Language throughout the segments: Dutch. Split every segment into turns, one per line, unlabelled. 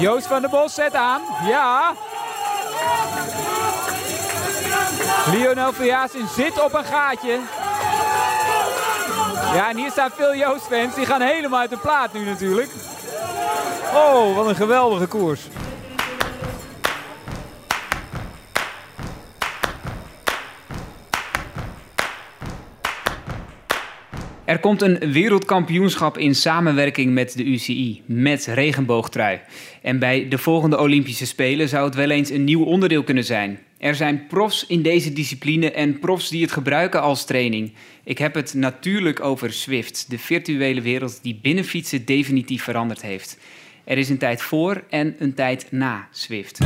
Joost van der Bos zet aan. Ja. Lionel Verjaassen zit op een gaatje. Ja, en hier staan veel Joost-fans. Die gaan helemaal uit de plaat nu natuurlijk. Oh, wat een geweldige koers. Er komt een wereldkampioenschap in samenwerking met de UCI, met regenboogtrui. En bij de volgende Olympische Spelen zou het wel eens een nieuw onderdeel kunnen zijn. Er zijn profs in deze discipline en profs die het gebruiken als training. Ik heb het natuurlijk over Swift, de virtuele wereld die binnen fietsen definitief veranderd heeft. Er is een tijd voor en een tijd na Swift.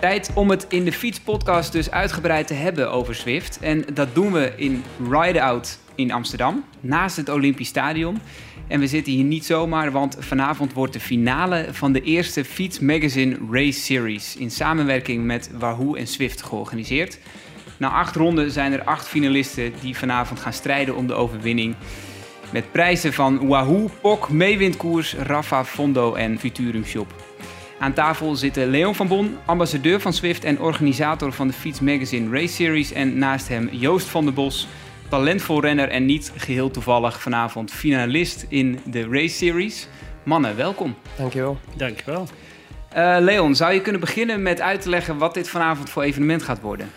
Tijd om het in de fietspodcast dus uitgebreid te hebben over Swift. En dat doen we in Ride Out in Amsterdam, naast het Olympisch Stadion. En we zitten hier niet zomaar, want vanavond wordt de finale van de eerste Fiets Magazine Race Series in samenwerking met Wahoo en Swift georganiseerd. Na acht ronden zijn er acht finalisten die vanavond gaan strijden om de overwinning. Met prijzen van Wahoo, POC, Meewindkoers, Rafa, Fondo en Futurum Shop. Aan tafel zitten Leon van Bon, ambassadeur van Swift en organisator van de Fiets Magazine Race Series. En naast hem Joost van der Bos, talentvol renner en niet geheel toevallig vanavond finalist in de Race Series. Mannen, welkom.
Dankjewel.
Dankjewel.
Uh, Leon, zou je kunnen beginnen met uit te leggen wat dit vanavond voor evenement gaat worden?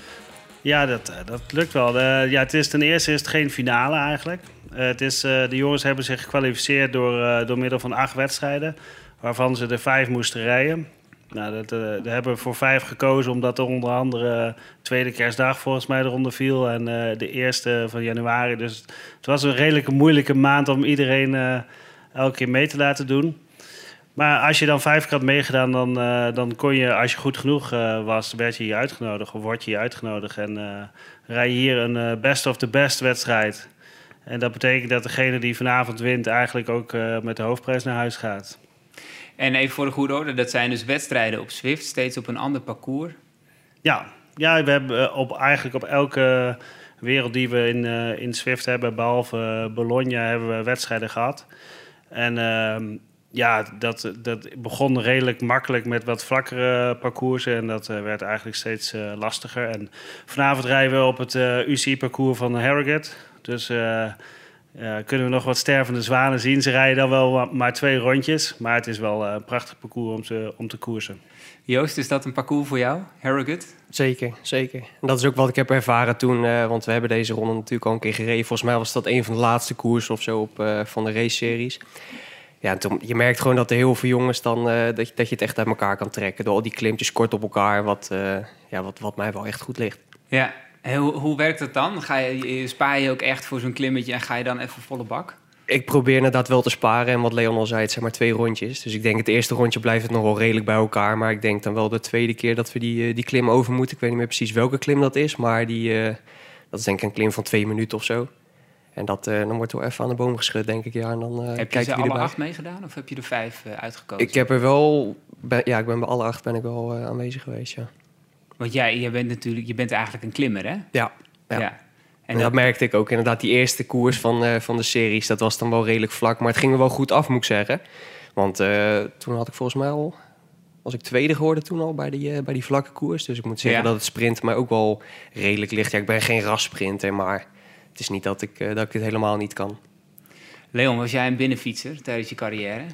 Ja, dat, eh, dat lukt wel. Uh, ja, het is ten eerste is het geen finale eigenlijk. Uh, het is, de jongens hebben zich gekwalificeerd door, door middel van acht wedstrijden waarvan ze er vijf moesten rijden. Nou, dat, daar hebben voor vijf gekozen, omdat er onder andere tweede kerstdag volgens mij eronder viel en uh, de eerste van januari. Dus het was een redelijk moeilijke maand om iedereen elke keer mee te laten doen. Maar als je dan vijf keer had meegedaan, dan, dan kon je, als je goed genoeg was, werd je hier uitgenodigd of word je hier uitgenodigd. En rij je hier een best of the best wedstrijd. En dat betekent dat degene die vanavond wint eigenlijk ook met de hoofdprijs naar huis gaat.
En even voor de goede orde, dat zijn dus wedstrijden op Swift, steeds op een ander parcours.
Ja, ja we hebben eh, op, eigenlijk op elke wereld die we in, uh, in Swift hebben, behalve Bologna, hebben we wedstrijden gehad. En uh, ja, dat, dat begon redelijk makkelijk met wat vlakkere parcoursen. En dat werd eigenlijk steeds lastiger. En vanavond rijden we op het UCI-parcours van Harrogate. Dus uh, kunnen we nog wat stervende zwanen zien. Ze rijden dan wel maar twee rondjes, maar het is wel een prachtig parcours om te, om te koersen.
Joost, is dat een parcours voor jou, Harrogate?
Zeker, zeker. En dat is ook wat ik heb ervaren toen, uh, want we hebben deze ronde natuurlijk al een keer gereden. Volgens mij was dat een van de laatste koersen of zo op, uh, van de race-series. Ja, toen, je merkt gewoon dat er heel veel jongens dan, uh, dat, je, dat je het echt uit elkaar kan trekken. Door al die klimpjes kort op elkaar, wat, ja, wat, wat mij wel echt goed ligt.
Ja, hoe, hoe werkt het dan? Ga je, spaar je ook echt voor zo'n klimmetje en ga je dan even volle bak?
Ik probeer inderdaad wel te sparen. En wat Leon al zei, het zijn maar twee rondjes. Dus ik denk het eerste rondje blijft het nog wel redelijk bij elkaar. Maar ik denk dan wel de tweede keer dat we die, eh, die klim over moeten. Ik weet niet meer precies welke klim dat is. Maar die, uh, dat is denk ik een klim van twee minuten of zo. En dat, uh, dan wordt er wel even aan de boom geschud, denk ik. Ja, en dan,
heb je ze alle erbij. acht meegedaan of heb je er vijf uitgekozen?
Ik heb er wel... ja, ik ben bij alle acht ben ik wel aanwezig geweest, ja.
Want jij, je bent natuurlijk, je bent eigenlijk een klimmer, hè?
Ja. ja. En dat, merkte ik ook inderdaad. Die eerste koers van, uh, van de series, dat was dan wel redelijk vlak. Maar het ging er wel goed af, moet ik zeggen. Want uh, toen had ik volgens mij al... Was ik tweede geworden toen al bij die, uh, bij die vlakke koers. Dus ik moet zeggen dat het sprint mij ook wel redelijk ligt. Ja, ik ben geen rassprinter, maar het is niet dat ik, dat ik het helemaal niet kan.
Leon, was jij een binnenfietser tijdens je carrière?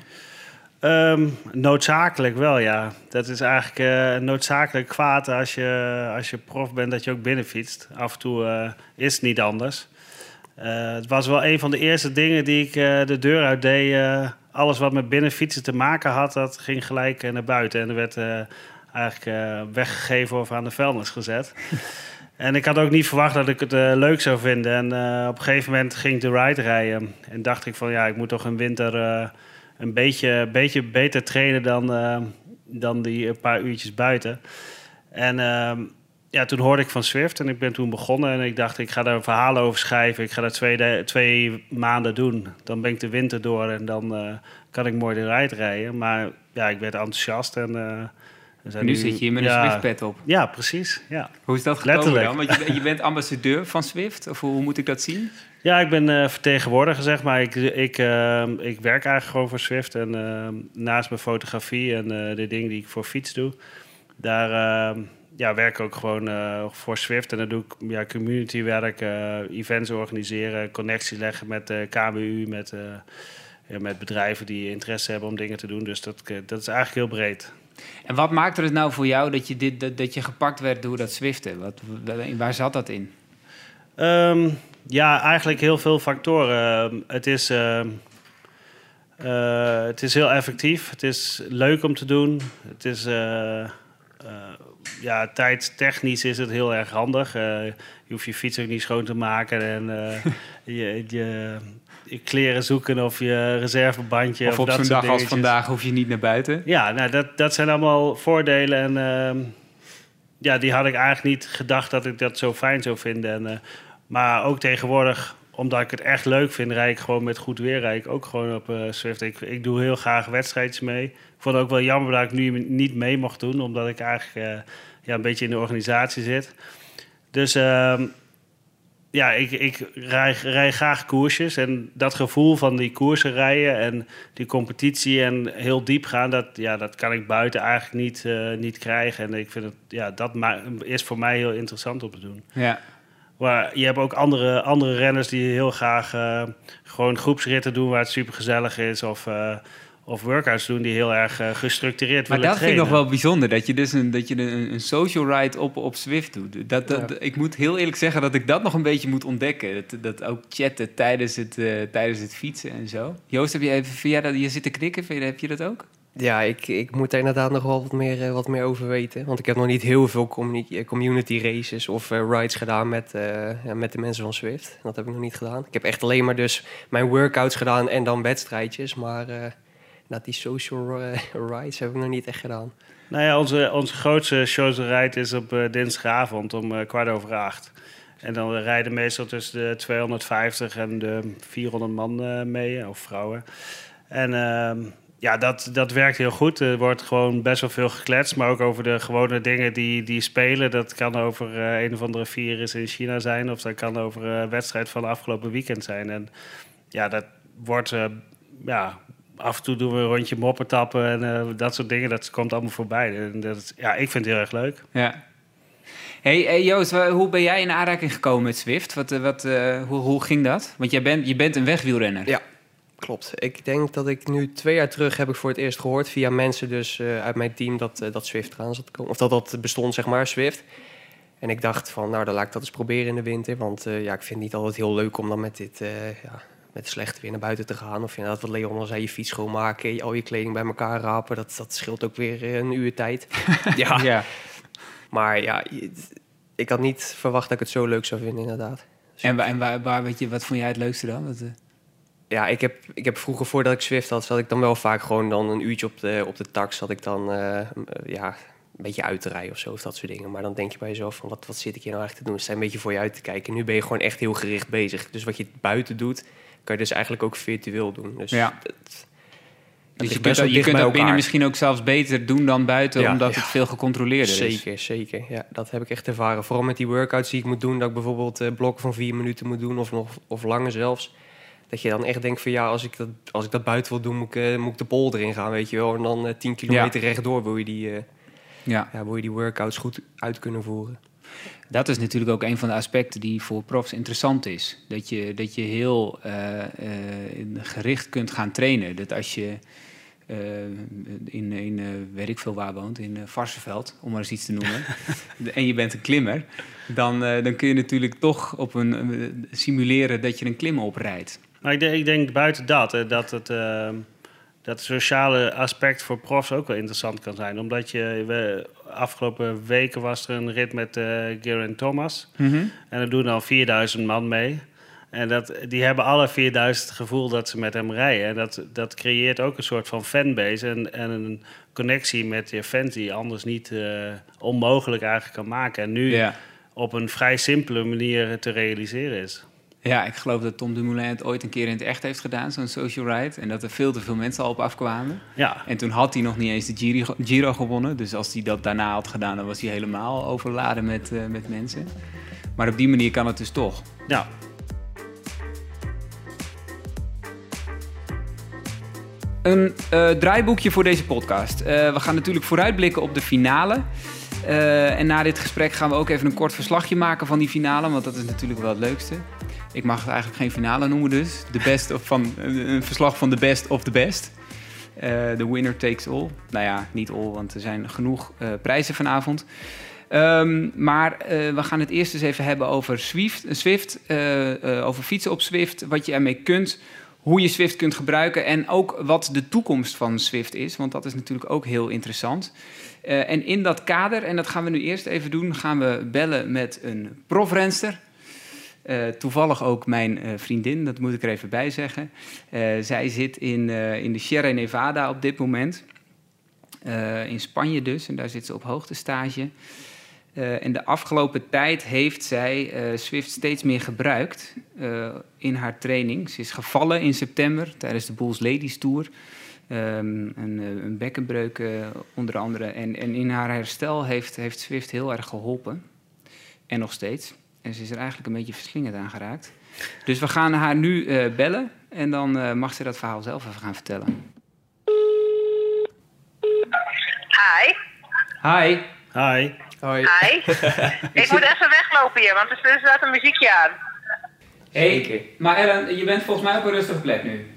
Um, noodzakelijk wel, ja. Dat is eigenlijk uh, noodzakelijk kwaad als je, als je prof bent dat je ook binnenfietst. Af en toe uh, is het niet anders. Uh, het was wel een van de eerste dingen die ik de deur uit deed. alles wat met binnenfietsen te maken had, dat ging gelijk naar buiten. En er werd eigenlijk weggegeven of aan de vuilnis gezet. en ik had ook niet verwacht dat ik het leuk zou vinden. En op een gegeven moment ging ik de ride rijden. En dacht ik van ja, ik moet toch een winter een beetje, beetje beter trainen dan, uh, dan die paar uurtjes buiten. En uh, ja, toen hoorde ik van Swift en ik ben toen begonnen. En ik dacht, ik ga daar verhalen over schrijven. Ik ga dat twee, twee maanden doen. Dan ben ik de winter door en dan uh, kan ik mooi de ride rijden. Maar ja, ik werd enthousiast en uh, zijn
nu zit je hier met een
ja,
Swift-pad op.
Ja, precies. Ja.
Hoe is dat gekomen
Letterlijk.
dan? Want je, je bent ambassadeur van Swift, of hoe, hoe moet ik dat zien?
Ja, ik ben eh, vertegenwoordiger, zeg maar. Ik, ik, eh, ik werk eigenlijk gewoon voor Swift. En eh, naast mijn fotografie en de dingen die ik voor fiets doe... daar ja, werk ik ook gewoon voor Swift. En dan doe ik ja, communitywerk, events organiseren... connectie leggen met de KBU, met, ja, met bedrijven die interesse hebben om dingen te doen. Dus dat, dat is eigenlijk heel breed.
En wat maakte het nou voor jou dat je, dit, dat, dat je gepakt werd door dat Swiften? Wat, waar zat dat in?
Ehm, ja, eigenlijk heel veel factoren. Ehm, het, is, ehm, eh, het is heel effectief. Het is leuk om te doen. Het is, eh, eh, ja, tijdstechnisch is het heel erg handig. Je hoeft je fiets ook niet schoon te maken en je, je, je kleren zoeken of je reservebandje.
of op
dat
zo'n dag als vandaag hoef je niet naar buiten.
Ja, nou, dat, dat zijn allemaal voordelen. En ehm, ja, die had ik eigenlijk niet gedacht dat ik dat zo fijn zou vinden. En, eh, maar ook tegenwoordig, omdat ik het echt leuk vind, rijd ik gewoon met goed weer. Rijd ik ook gewoon op eh Swift. Ik, ik doe heel graag wedstrijdjes mee. Ik vond het ook wel jammer dat ik nu niet mee mocht doen, omdat ik eigenlijk eh, ja, een beetje in de organisatie zit. Dus ehm, ja, ik, ik rij, rij graag koersjes. En dat gevoel van die koersen rijden en die competitie en heel diep gaan, dat, ja, dat kan ik buiten eigenlijk niet, eh, niet krijgen. En ik vind het, ja, dat is voor mij heel interessant om te doen.
Ja.
Maar je hebt ook andere, andere renners die heel graag eh, gewoon groepsritten doen waar het super gezellig is. Of, eh, of workouts doen die heel erg eh, gestructureerd
Maar
willen
dat vind ik nog wel bijzonder, dat je dus een, dat je een, een social ride op, op Swift doet. Dat, dat,
Ja.
Ik moet heel eerlijk zeggen dat ik dat nog een beetje moet ontdekken. Dat, dat ook chatten tijdens het, eh, tijdens het fietsen en zo. Joost, heb je, even, jij dat, je zit te knikken, vind je, heb je dat ook?
Ja, ik, ik moet daar inderdaad nog wel wat meer, eh, wat meer over weten. Want ik heb nog niet heel veel communi- community races of eh, rides gedaan met, eh, ja, met de mensen van Swift. Dat heb ik nog niet gedaan. Ik heb echt alleen maar dus mijn workouts gedaan en dan wedstrijdjes. Maar eh dat die social rides heb ik nog niet echt gedaan.
Nou ja, onze, onze grootste showsrijd is op eh, dinsdagavond om eh, kwart over acht. En dan rijden meestal tussen de 250 en de 400 man eh, mee, of vrouwen. En ehm, ja, dat, dat werkt heel goed. Er wordt gewoon best wel veel gekletst, maar ook over de gewone dingen die, die spelen. Dat kan over een of andere virus in China zijn, of dat kan over een wedstrijd van afgelopen weekend zijn. En ja, dat wordt, ja, af en toe doen we een rondje moppen tappen en eh, dat soort dingen. Dat komt allemaal voorbij. En dat is, ja, ik vind het heel erg leuk.
Ja. Hey, hey Joost, hoe ben jij in aanraking gekomen met Swift? Wat, eh, wat, eh, hoe, hoe ging dat? Want jij bent, je bent een wegwielrenner.
Ja. Klopt. Ik denk dat ik nu twee jaar terug heb ik voor het eerst gehoord via mensen dus eh, uit mijn team dat, dat Swift eraan zat te komen. Of dat dat bestond, zeg maar, Swift. En ik dacht van, nou, dan laat ik dat eens proberen in de winter. Want eh, ja, ik vind het niet altijd heel leuk om dan met dit, eh, ja, met slecht weer naar buiten te gaan. Of inderdaad, wat Leon al zei, je fiets schoonmaken, je- al je kleding bij elkaar rapen. Dat, dat scheelt ook weer eh, een uur tijd. ja.
ja.
Maar ja, ik had niet verwacht dat ik het zo leuk zou vinden, inderdaad. Dus
En, en waar, waar, weet je, wat vond jij het leukste dan? Wat, eh,
Ja, ik heb, ik heb vroeger voordat ik Swift had, zat ik dan wel vaak gewoon dan een uurtje op de, op de tax. Zat ik dan eh, ja, een beetje uit te rijden of zo, of dat soort dingen. Maar dan denk je bij jezelf van, wat, wat zit ik hier nou eigenlijk te doen? Het zijn een beetje voor je uit te kijken. Nu ben je gewoon echt heel gericht bezig. Dus wat je buiten doet, kan je dus eigenlijk ook virtueel doen. Dus
Ja.
het-
dus je kunt,
best wel
je kunt dat binnen misschien ook zelfs beter doen dan buiten,
Ja,
omdat
ja.
het veel gecontroleerder is.
Zeker, zeker. Ja, dat heb ik echt ervaren. Vooral met die workouts die ik moet doen, dat ik bijvoorbeeld eh, blokken van vier minuten moet doen of nog of langer zelfs. Dat je dan echt denkt van ja, als ik dat, als ik dat buiten wil doen, moet ik, eh, moet ik de polder in gaan, weet je wel. En dan eh 10 kilometer rechtdoor wil je, die,
Ja.
ja, wil je die workouts goed uit kunnen voeren.
Dat is natuurlijk ook een van de aspecten die voor profs interessant is. Dat je, dat je heel eh, eh, gericht kunt gaan trainen. Dat als je eh, in, in weet ik veel waar woont, in uh, Varsenveld, om maar eens iets te noemen, en je bent een klimmer, dan, dan kun je natuurlijk toch op een, simuleren dat je een klim oprijdt.
Maar ik denk, ik denk buiten dat, hè, dat het, dat sociale aspect voor profs ook wel interessant kan zijn. Omdat je, we, afgelopen weken was er een rit met eh Geraint Thomas. En er doen al 4000 man mee. En dat, die hebben alle 4000 het gevoel dat ze met hem rijden. En dat, dat creëert ook een soort van fanbase en, en een connectie met je fans die je anders niet eh, onmogelijk eigenlijk kan maken. En nu
Ja.
op een vrij simpele manier te realiseren is.
Ja, ik geloof dat Tom Dumoulin het ooit een keer in het echt heeft gedaan, zo'n social ride. En dat er veel te veel mensen al op afkwamen.
Ja.
En toen had hij nog niet eens de Giro, Giro gewonnen. Dus als hij dat daarna had gedaan, dan was hij helemaal overladen met, uh, met mensen. Maar op die manier kan het dus toch.
Ja.
Een uh, draaiboekje voor deze podcast. Uh, we gaan natuurlijk vooruitblikken op de finale. Uh, en na dit gesprek gaan we ook even een kort verslagje maken van die finale, want dat is natuurlijk wel het leukste. Ik mag het eigenlijk geen finale noemen dus. De best of van, een verslag van de best of the best. De winner takes all. Nou ja, niet all, want er zijn genoeg prijzen vanavond. Um, maar we gaan het eerst eens even hebben over Swift, Swift over fietsen op Swift, wat je ermee kunt, hoe je Swift kunt gebruiken en ook wat de toekomst van Swift is, want dat is natuurlijk ook heel interessant. en in dat kader, en dat gaan we nu eerst even doen, gaan we bellen met een profrenster. Toevallig ook mijn vriendin, dat moet ik er even bij zeggen. zij zit in, in de Sierra Nevada op dit moment. in Spanje dus, en daar zit ze op hoogtestage. En de afgelopen tijd heeft zij Swift steeds meer gebruikt in haar training. Ze is gevallen in september tijdens de Bulls Ladies Tour. Um, een, een, bekkenbreuk onder andere. En, en, in haar herstel heeft, heeft Swift heel erg geholpen. En nog steeds. En ze is er eigenlijk een beetje verslingerd aan geraakt. Dus we gaan haar nu bellen. En dan mag ze dat verhaal zelf even gaan vertellen.
Hi.
Hi.
Hi.
Hoi.
Hi. ik moet even weglopen hier, want er staat een muziekje aan.
Hey, maar Ellen, je bent volgens mij op een rustige plek nu.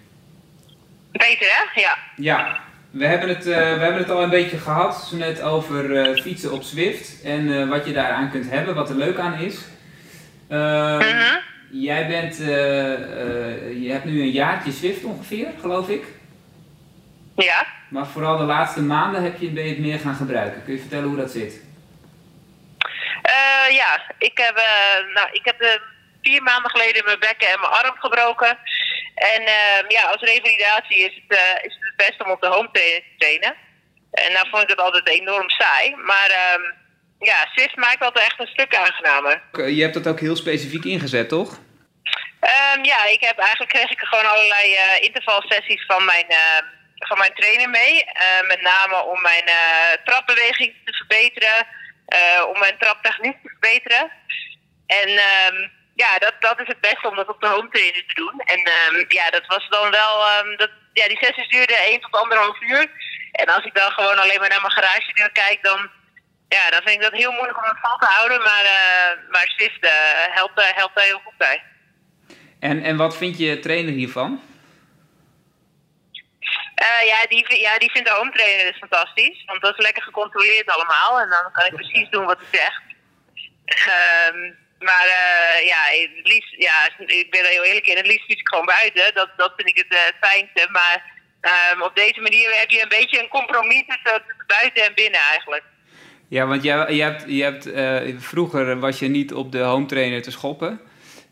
Beter hè? Ja.
Ja, we hebben het, uh, we hebben het al een beetje gehad, zo net over uh, fietsen op Zwift en uh, wat je daaraan kunt hebben, wat er leuk aan is. Mm -hmm. Jij bent, je hebt nu een jaartje Zwift ongeveer, geloof ik.
Ja.
Maar vooral de laatste maanden heb je, ben je het meer gaan gebruiken. Kun je vertellen hoe dat zit?
Uh, ja, ik heb, uh, nou, ik heb uh, vier maanden geleden mijn bekken en mijn arm gebroken. En ehm, ja, als revalidatie is het, is het het beste om op de home te trainen. En nou vond ik het altijd enorm saai. Maar ehm, ja, Swift maakt altijd echt een stuk aangenamer.
Je hebt dat ook heel specifiek ingezet, toch?
Um, ja, ik heb eigenlijk kreeg ik gewoon allerlei intervalsessies van mijn, van mijn trainer mee. met name om mijn trapbeweging te verbeteren. Om mijn traptechniek te verbeteren. En um, ja, dat, dat is het beste om dat op de home trainer te doen. En um, ja, dat was dan wel. Dat, ja, die sessies duurden 1 tot anderhalf uur. En als ik dan gewoon alleen maar naar mijn garage deur kijk, dan, ja, dan vind ik dat heel moeilijk om het vol te houden. Maar, uh, maar Swift uh, helpt, helpt daar heel goed bij.
En, en wat vind je trainer hiervan?
Uh, ja, die, ja, die vindt de home trainer dus fantastisch. Want dat is lekker gecontroleerd allemaal. En dan kan ik precies doen wat hij zegt. Um, maar uh, ja, het liefst, ja, ik ben er heel eerlijk in. Het liefst fiets ik gewoon buiten. Dat, dat vind ik het, uh, het fijnste. Maar um, op deze manier heb je een beetje een compromis tussen buiten en binnen eigenlijk.
Ja, want jij, je hebt, je hebt, vroeger was je niet op de home trainer te schoppen.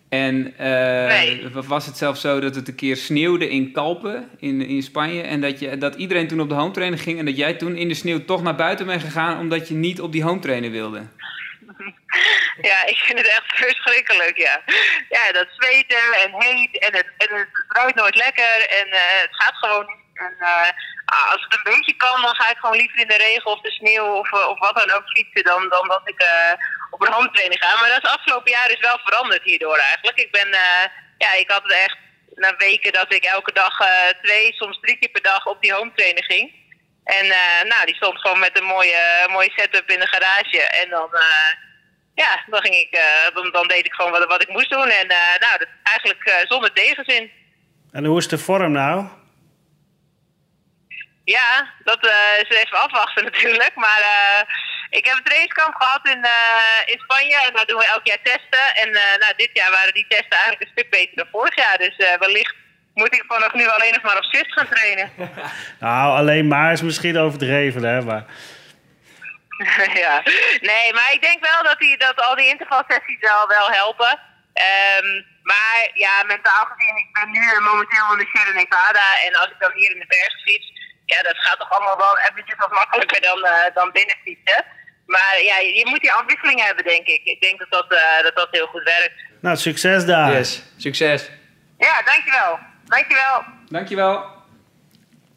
En uh, nee. was het zelfs zo dat het een keer sneeuwde in Kalpen in, in Spanje. En dat, je, dat iedereen toen op de home trainer ging. En dat jij toen in de sneeuw toch naar buiten bent gegaan. Omdat je niet op die home trainer wilde.
Ja, ik vind het echt verschrikkelijk, ja. Ja, dat zweten en heet en het, en het ruikt nooit lekker. En uh, het gaat gewoon niet. En uh, als het een beetje kan, dan ga ik gewoon liever in de regen of de sneeuw of, of wat dan ook fietsen. Dan, dan dat ik op een handtraining gaan. Maar dat is afgelopen jaar is wel veranderd hierdoor eigenlijk. Ik ben, uh, ja, ik had het echt na weken dat ik elke dag twee, soms drie keer per dag op die home trainer ging. En nou, die stond gewoon met een mooie, mooie setup in de garage. En dan, ja, dan, ging ik, dan, dan, deed ik gewoon wat, wat ik moest doen. En nou, dat, eigenlijk zonder tegenzin.
En hoe is de vorm nou?
Ja, dat is even afwachten natuurlijk. Maar ik heb een trainingskamp gehad in, uh, in Spanje en daar doen we elk jaar testen. En uh, nou, dit jaar waren die testen eigenlijk een stuk beter dan vorig jaar. Dus uh, wellicht moet ik vanaf nu alleen nog maar op Swift gaan trainen.
nou, alleen maar is misschien overdreven, hè? Maar...
ja, nee, maar ik denk wel dat, die, dat al die intervalsessies wel, wel helpen. Um, maar ja, mentaal gezien, ik ben nu momenteel in de Sierra Nevada. En als ik dan hier in de berg fiets, ja, dat gaat toch allemaal wel eventjes wat makkelijker dan, dan binnen fietsen. Maar ja, je moet die afwisseling hebben, denk ik. Ik denk dat dat, uh, dat, dat heel goed werkt.
Nou, succes daar.
Yes, succes.
Ja, dankjewel. Dankjewel.
Dankjewel.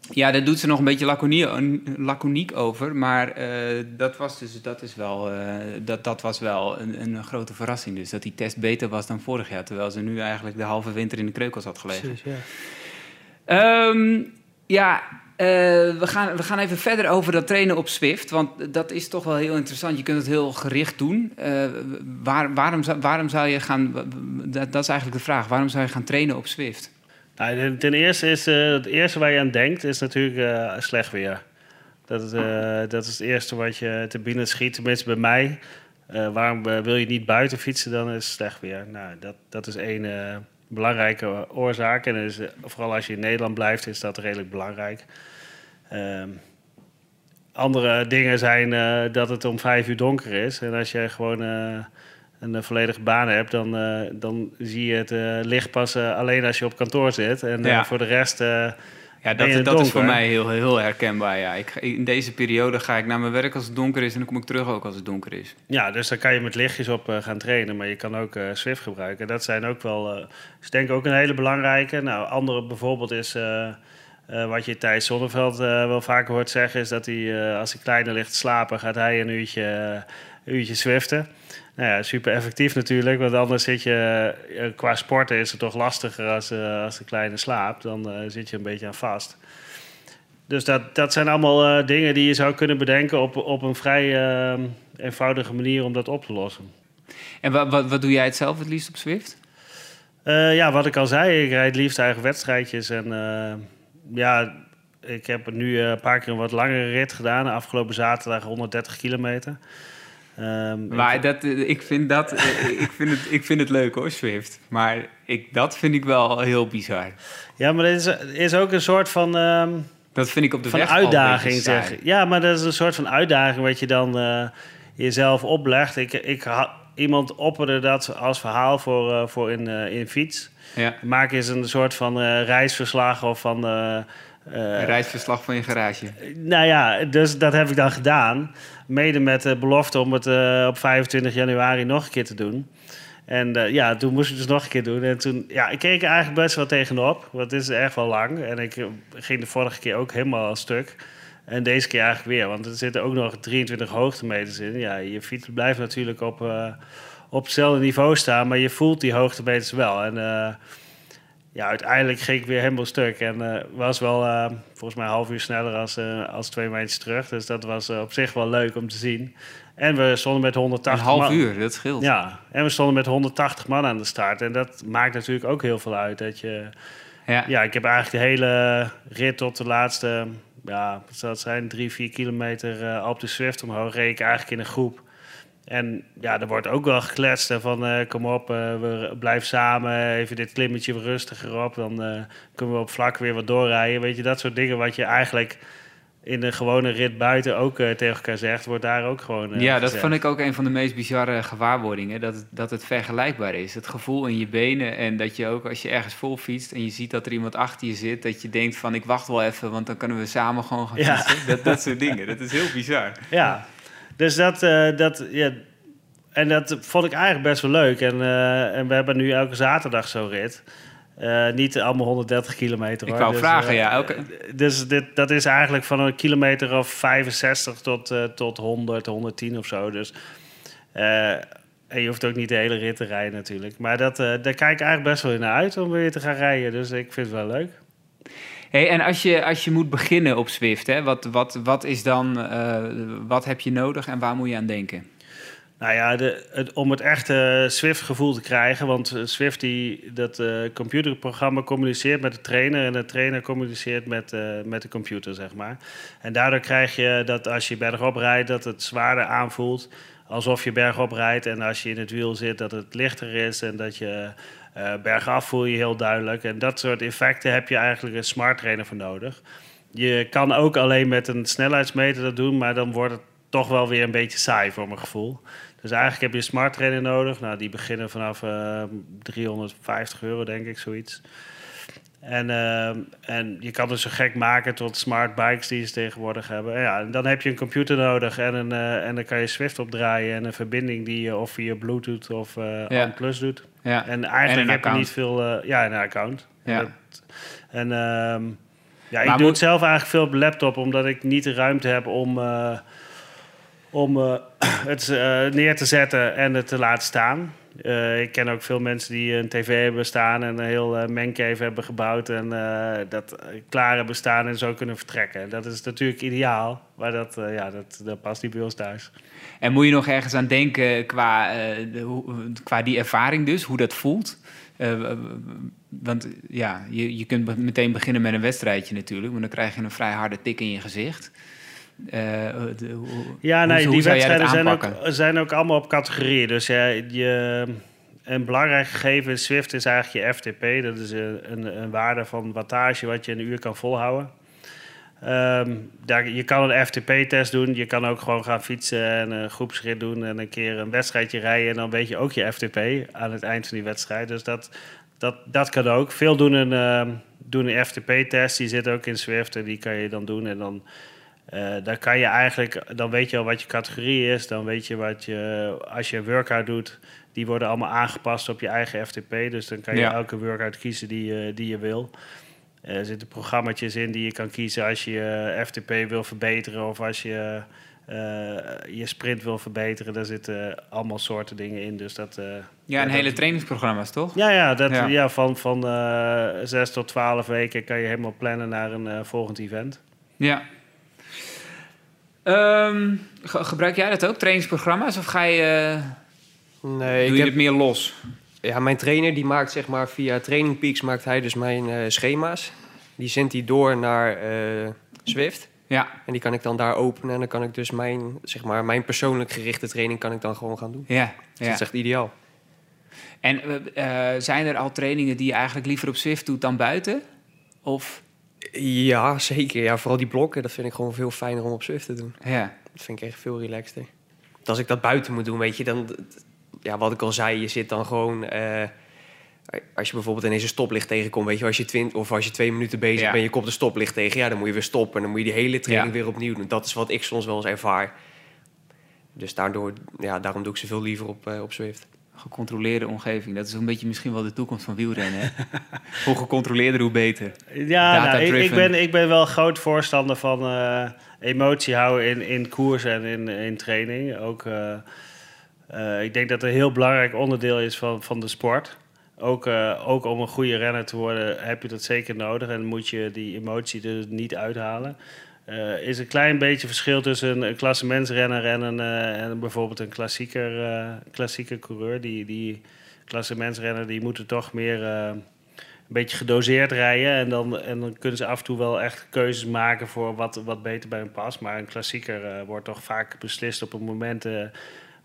Ja, daar doet ze nog een beetje laconiek, laconiek over. Maar eh, dat was dus dat is wel, eh, dat, dat was wel een, een grote verrassing. Dus dat die test beter was dan vorig jaar. Terwijl ze nu eigenlijk de halve winter in de kreukels had gelegen.
Precies, ja.
Ehm, ja, eh, we, gaan, we gaan even verder over dat trainen op Swift. Want dat is toch wel heel interessant. Je kunt het heel gericht doen. Eh, waar, waarom, waarom zou je gaan... Dat, is eigenlijk de vraag. Waarom zou je gaan trainen op Swift?
Nou, ten eerste is eh, het eerste waar je aan denkt, is natuurlijk slecht weer. Dat, dat is het eerste wat je te binnen schiet, tenminste bij mij. Waarom wil je niet buiten fietsen, dan is het slecht weer. Nou, dat, dat is één belangrijke oorzaak. En is, eh, vooral als je in Nederland blijft, is dat redelijk belangrijk. Ehm, andere dingen zijn eh, dat het om vijf uur donker is. En als je gewoon eh, een volledige baan hebt, dan, dan zie je het licht pas alleen als je op kantoor zit. En
Ja.
voor de rest...
Ja, dat, dat is voor mij heel, heel herkenbaar. Ja. Ik, in deze periode ga ik naar mijn werk als het donker is... en dan kom ik terug ook als het donker is.
Ja, dus dan kan je met lichtjes op eh, gaan trainen, maar je kan ook eh, Swift gebruiken. Dat zijn ook wel, is denk ik ook een hele belangrijke. Nou, andere bijvoorbeeld is, wat je Thijs Zonneveld wel vaker hoort zeggen, is dat hij, als hij kleiner ligt slapen, gaat hij een uurtje, uurtje Swiften. Nou ja, super effectief natuurlijk, want anders zit je, eh, qua sporten is het toch lastiger als, eh, als de kleine slaapt. Dan eh, zit je een beetje aan vast. Dus dat, dat zijn allemaal dingen die je zou kunnen bedenken op, op een vrij eenvoudige manier om dat op te lossen.
En wat, wat, wat doe jij het zelf het liefst op Swift?
Eh, ja, wat ik al zei, ik rijd liefst eigen wedstrijdjes. En ja, ik heb nu een paar keer een wat langere rit gedaan. Afgelopen zaterdag 130 kilometer. Ehm,
Maar
ik-
dat, eh, ik, vind dat, eh, ik, vind het, ik vind het leuk hoor, Swift. Maar ik, dat vind ik wel heel bizar.
ja, maar dit is, is ook een soort van... ehm,
Dat vind ik op de
van
weg
uitdaging, zeg. Ja, maar dat is een soort van uitdaging wat je dan eh, jezelf oplegt. Ik, ik iemand opperde dat als verhaal voor, eh, voor in, eh, in fiets.
Ja,
Maak eens een soort van eh, reisverslag of van... eh,
een reisverslag van je garage.
nou ja, dus dat heb ik dan gedaan. Mede met de belofte om het eh, op 25 januari nog een keer te doen. En eh, ja, toen moest ik het dus nog een keer doen. En toen, ja, ik keek er eigenlijk best wel tegenop. Want het is echt wel lang. En ik ging de vorige keer ook helemaal al stuk. En deze keer eigenlijk weer. Want er zitten ook nog 23 hoogtemeters in. Ja, je fiets blijft natuurlijk op, op hetzelfde niveau staan. Maar je voelt die hoogtemeters wel. En ja, uiteindelijk ging ik weer helemaal stuk. En eh, was wel eh, volgens mij een half uur sneller als, eh, als twee maandjes terug. Dus dat was op zich wel leuk om te zien. En we stonden met
Een
180
half
man.
uur, dat scheelt.
Ja, en we stonden met 180 man aan de start. En dat maakt natuurlijk ook heel veel uit. Dat je,
Ja.
ja, ik heb eigenlijk de hele rit tot de laatste, ja, het zijn, drie, vier kilometer op de Swift omhoog. Reed ik eigenlijk in een groep. En ja, er wordt ook wel gekletst hè, van eh, kom op, eh, we blijven samen, even dit klimmetje rustiger op. Dan eh, kunnen we op vlak weer wat doorrijden. Weet je, dat soort dingen wat je eigenlijk in een gewone rit buiten ook tegen elkaar zegt, wordt daar ook gewoon
Ja, dat
gezegd.
vond ik ook een van de meest bizarre gewaarwordingen. Dat het, dat het vergelijkbaar is. Het gevoel in je benen. En dat je ook als je ergens vol fietst en je ziet dat er iemand achter je zit. Dat je denkt van ik wacht wel even, want dan kunnen we samen gewoon gaan
Ja.
fietsen. Dat, dat soort dingen. Dat is heel bizar.
Ja, dus dat, eh, dat ja, en dat vond ik eigenlijk best wel leuk. En, eh, en we hebben nu elke zaterdag zo'n rit. Eh, niet allemaal 130 kilometer.
Ik
hoor.
wou
Dus,
vragen, ja. Elke,
Dus dit, dat is eigenlijk van een kilometer of 65 tot, tot 100, 110 of zo. Dus, en je hoeft ook niet de hele rit te rijden natuurlijk. Maar dat, daar kijk ik eigenlijk best wel in naar uit om weer te gaan rijden. Dus ik vind het wel leuk.
Hey, en als je, als je moet beginnen op Zwift, hè, wat, wat, wat is dan, eh, wat heb je nodig en waar moet je aan denken?
Nou ja, de, om het echte Swift-gevoel te krijgen. Want eh, Swift, die, dat eh, computerprogramma communiceert met de trainer. En de trainer communiceert met, met de computer, zeg maar. En daardoor krijg je dat als je bergop rijdt, dat het zwaarder aanvoelt. Alsof je bergop rijdt. En als je in het wiel zit, dat het lichter is. En dat je eh, bergaf voel je heel duidelijk. En dat soort effecten heb je eigenlijk een smart trainer voor nodig. Je kan ook alleen met een snelheidsmeter dat doen, maar dan wordt het toch wel weer een beetje saai voor mijn gevoel. Dus eigenlijk heb je een smart trainer nodig. Nou, die beginnen vanaf eh, 350 euro, denk ik, zoiets. En, ehm, en je kan het zo gek maken tot smart bikes die ze tegenwoordig hebben. En ja, en dan heb je een computer nodig en, een, eh, en dan kan je Swift opdraaien en een verbinding die je of via Bluetooth of
Ja.
OnePlus doet.
Ja.
En eigenlijk
En
heb je niet veel... eh, ja, een account.
Ja.
En, dat- en ehm, ja, ik
Maar
doe
moet-
het zelf eigenlijk veel op laptop, omdat ik niet de ruimte heb om, om het neer te zetten en het te laten staan. Eh, ik ken ook veel mensen die een tv hebben staan en een heel eh mancave hebben gebouwd en eh, dat klaar hebben staan en zo kunnen vertrekken. Dat is natuurlijk ideaal, maar dat, ja, dat, dat past niet bij ons thuis.
En moet je nog ergens aan denken qua, de, qua die ervaring dus, hoe dat voelt? Want ja, je, je kunt meteen beginnen met een wedstrijdje natuurlijk, maar dan krijg je een vrij harde tik in je gezicht. Eh, de- hoe-
Ja, nee,
hoe
die wedstrijden zijn ook, zijn ook allemaal op categorieën. Dus ja, je, een belangrijk gegeven in Swift is eigenlijk je FTP. Dat is een, een, een waarde van wattage wat je een uur kan volhouden. Ehm, daar, je kan een FTP-test doen. Je kan ook gewoon gaan fietsen en een groepsrit doen... en een keer een wedstrijdje rijden. En dan weet je ook je FTP aan het eind van die wedstrijd. Dus dat, dat, dat kan ook. Veel doen een, ehm, doen een FTP-test. Die zit ook in Swift en die kan je dan doen. En dan... Eh, dan kan je eigenlijk, dan weet je al wat je categorie is. Dan weet je wat je, als je een workout doet, die worden allemaal aangepast op je eigen FTP. Dus dan kan je
Ja.
elke workout kiezen die, je- die je wil. Eh, Er zitten programma's in die je kan kiezen als je je FTP wil verbeteren of als je eh, je sprint wil verbeteren. Daar zitten allemaal soorten dingen in. Dus dat,
Ja, een
dat-
hele trainingsprogramma's, toch?
ja, ja, dat,
Ja.
ja. van, van 6 tot 12 weken kan je helemaal plannen naar een volgend event.
Ja. Ehm, ge- gebruik jij dat ook, trainingsprogramma's? Of ga je,
Nee,
doe
ik
je
heb,
het meer los?
ja, mijn trainer die maakt zeg maar via Training Peaks maakt hij dus mijn eh, schema's. Die zendt hij door naar eh, Swift.
Ja,
En die kan ik dan daar openen. En dan kan ik dus mijn, zeg maar, mijn persoonlijk gerichte training kan ik dan gewoon gaan doen.
ja.
Dus
ja.
dat is echt ideaal.
En eh, zijn er al trainingen die je eigenlijk liever op Zwift doet dan buiten? Of,
Ja, zeker. Ja, vooral die blokken, dat vind ik gewoon veel fijner om op Swift te doen.
ja.
Dat vind ik echt veel relaxter. Want Als ik dat buiten moet doen, weet je, dan... Ja, wat ik al zei, je zit dan gewoon... eh, als je bijvoorbeeld ineens een stoplicht tegenkomt, weet je, als je twint, of als je twee minuten bezig
Ja.
bent, je komt een stoplicht tegen, ja, dan moet je weer stoppen en dan moet je die hele training
Ja.
weer opnieuw doen. Dat is wat ik soms wel eens ervaar. Dus daardoor, ja, daarom doe ik ze veel liever op, eh, op Swift.
Gecontroleerde omgeving. Dat is een beetje misschien wel de toekomst van wielrennen. Hè? hoe gecontroleerder, hoe beter.
Ja, nou, ik, ben, ik ben wel groot voorstander van eh, emotie houden in, in koers en in, in training. Ook, eh, eh, ik denk dat het een heel belangrijk onderdeel is van, van de sport. Ook, ook om een goede renner te worden heb je dat zeker nodig. En moet je die emotie er niet uithalen. Er is een klein beetje verschil tussen een, klassementsrenner en, een, eh, en bijvoorbeeld een klassieker, klassieker coureur. Die, die klassementsrenner die moeten toch meer... een beetje gedoseerd rijden. En dan, en dan kunnen ze af en toe wel echt keuzes maken voor wat, wat beter bij hen past. Maar een klassieker wordt toch vaak beslist op een moment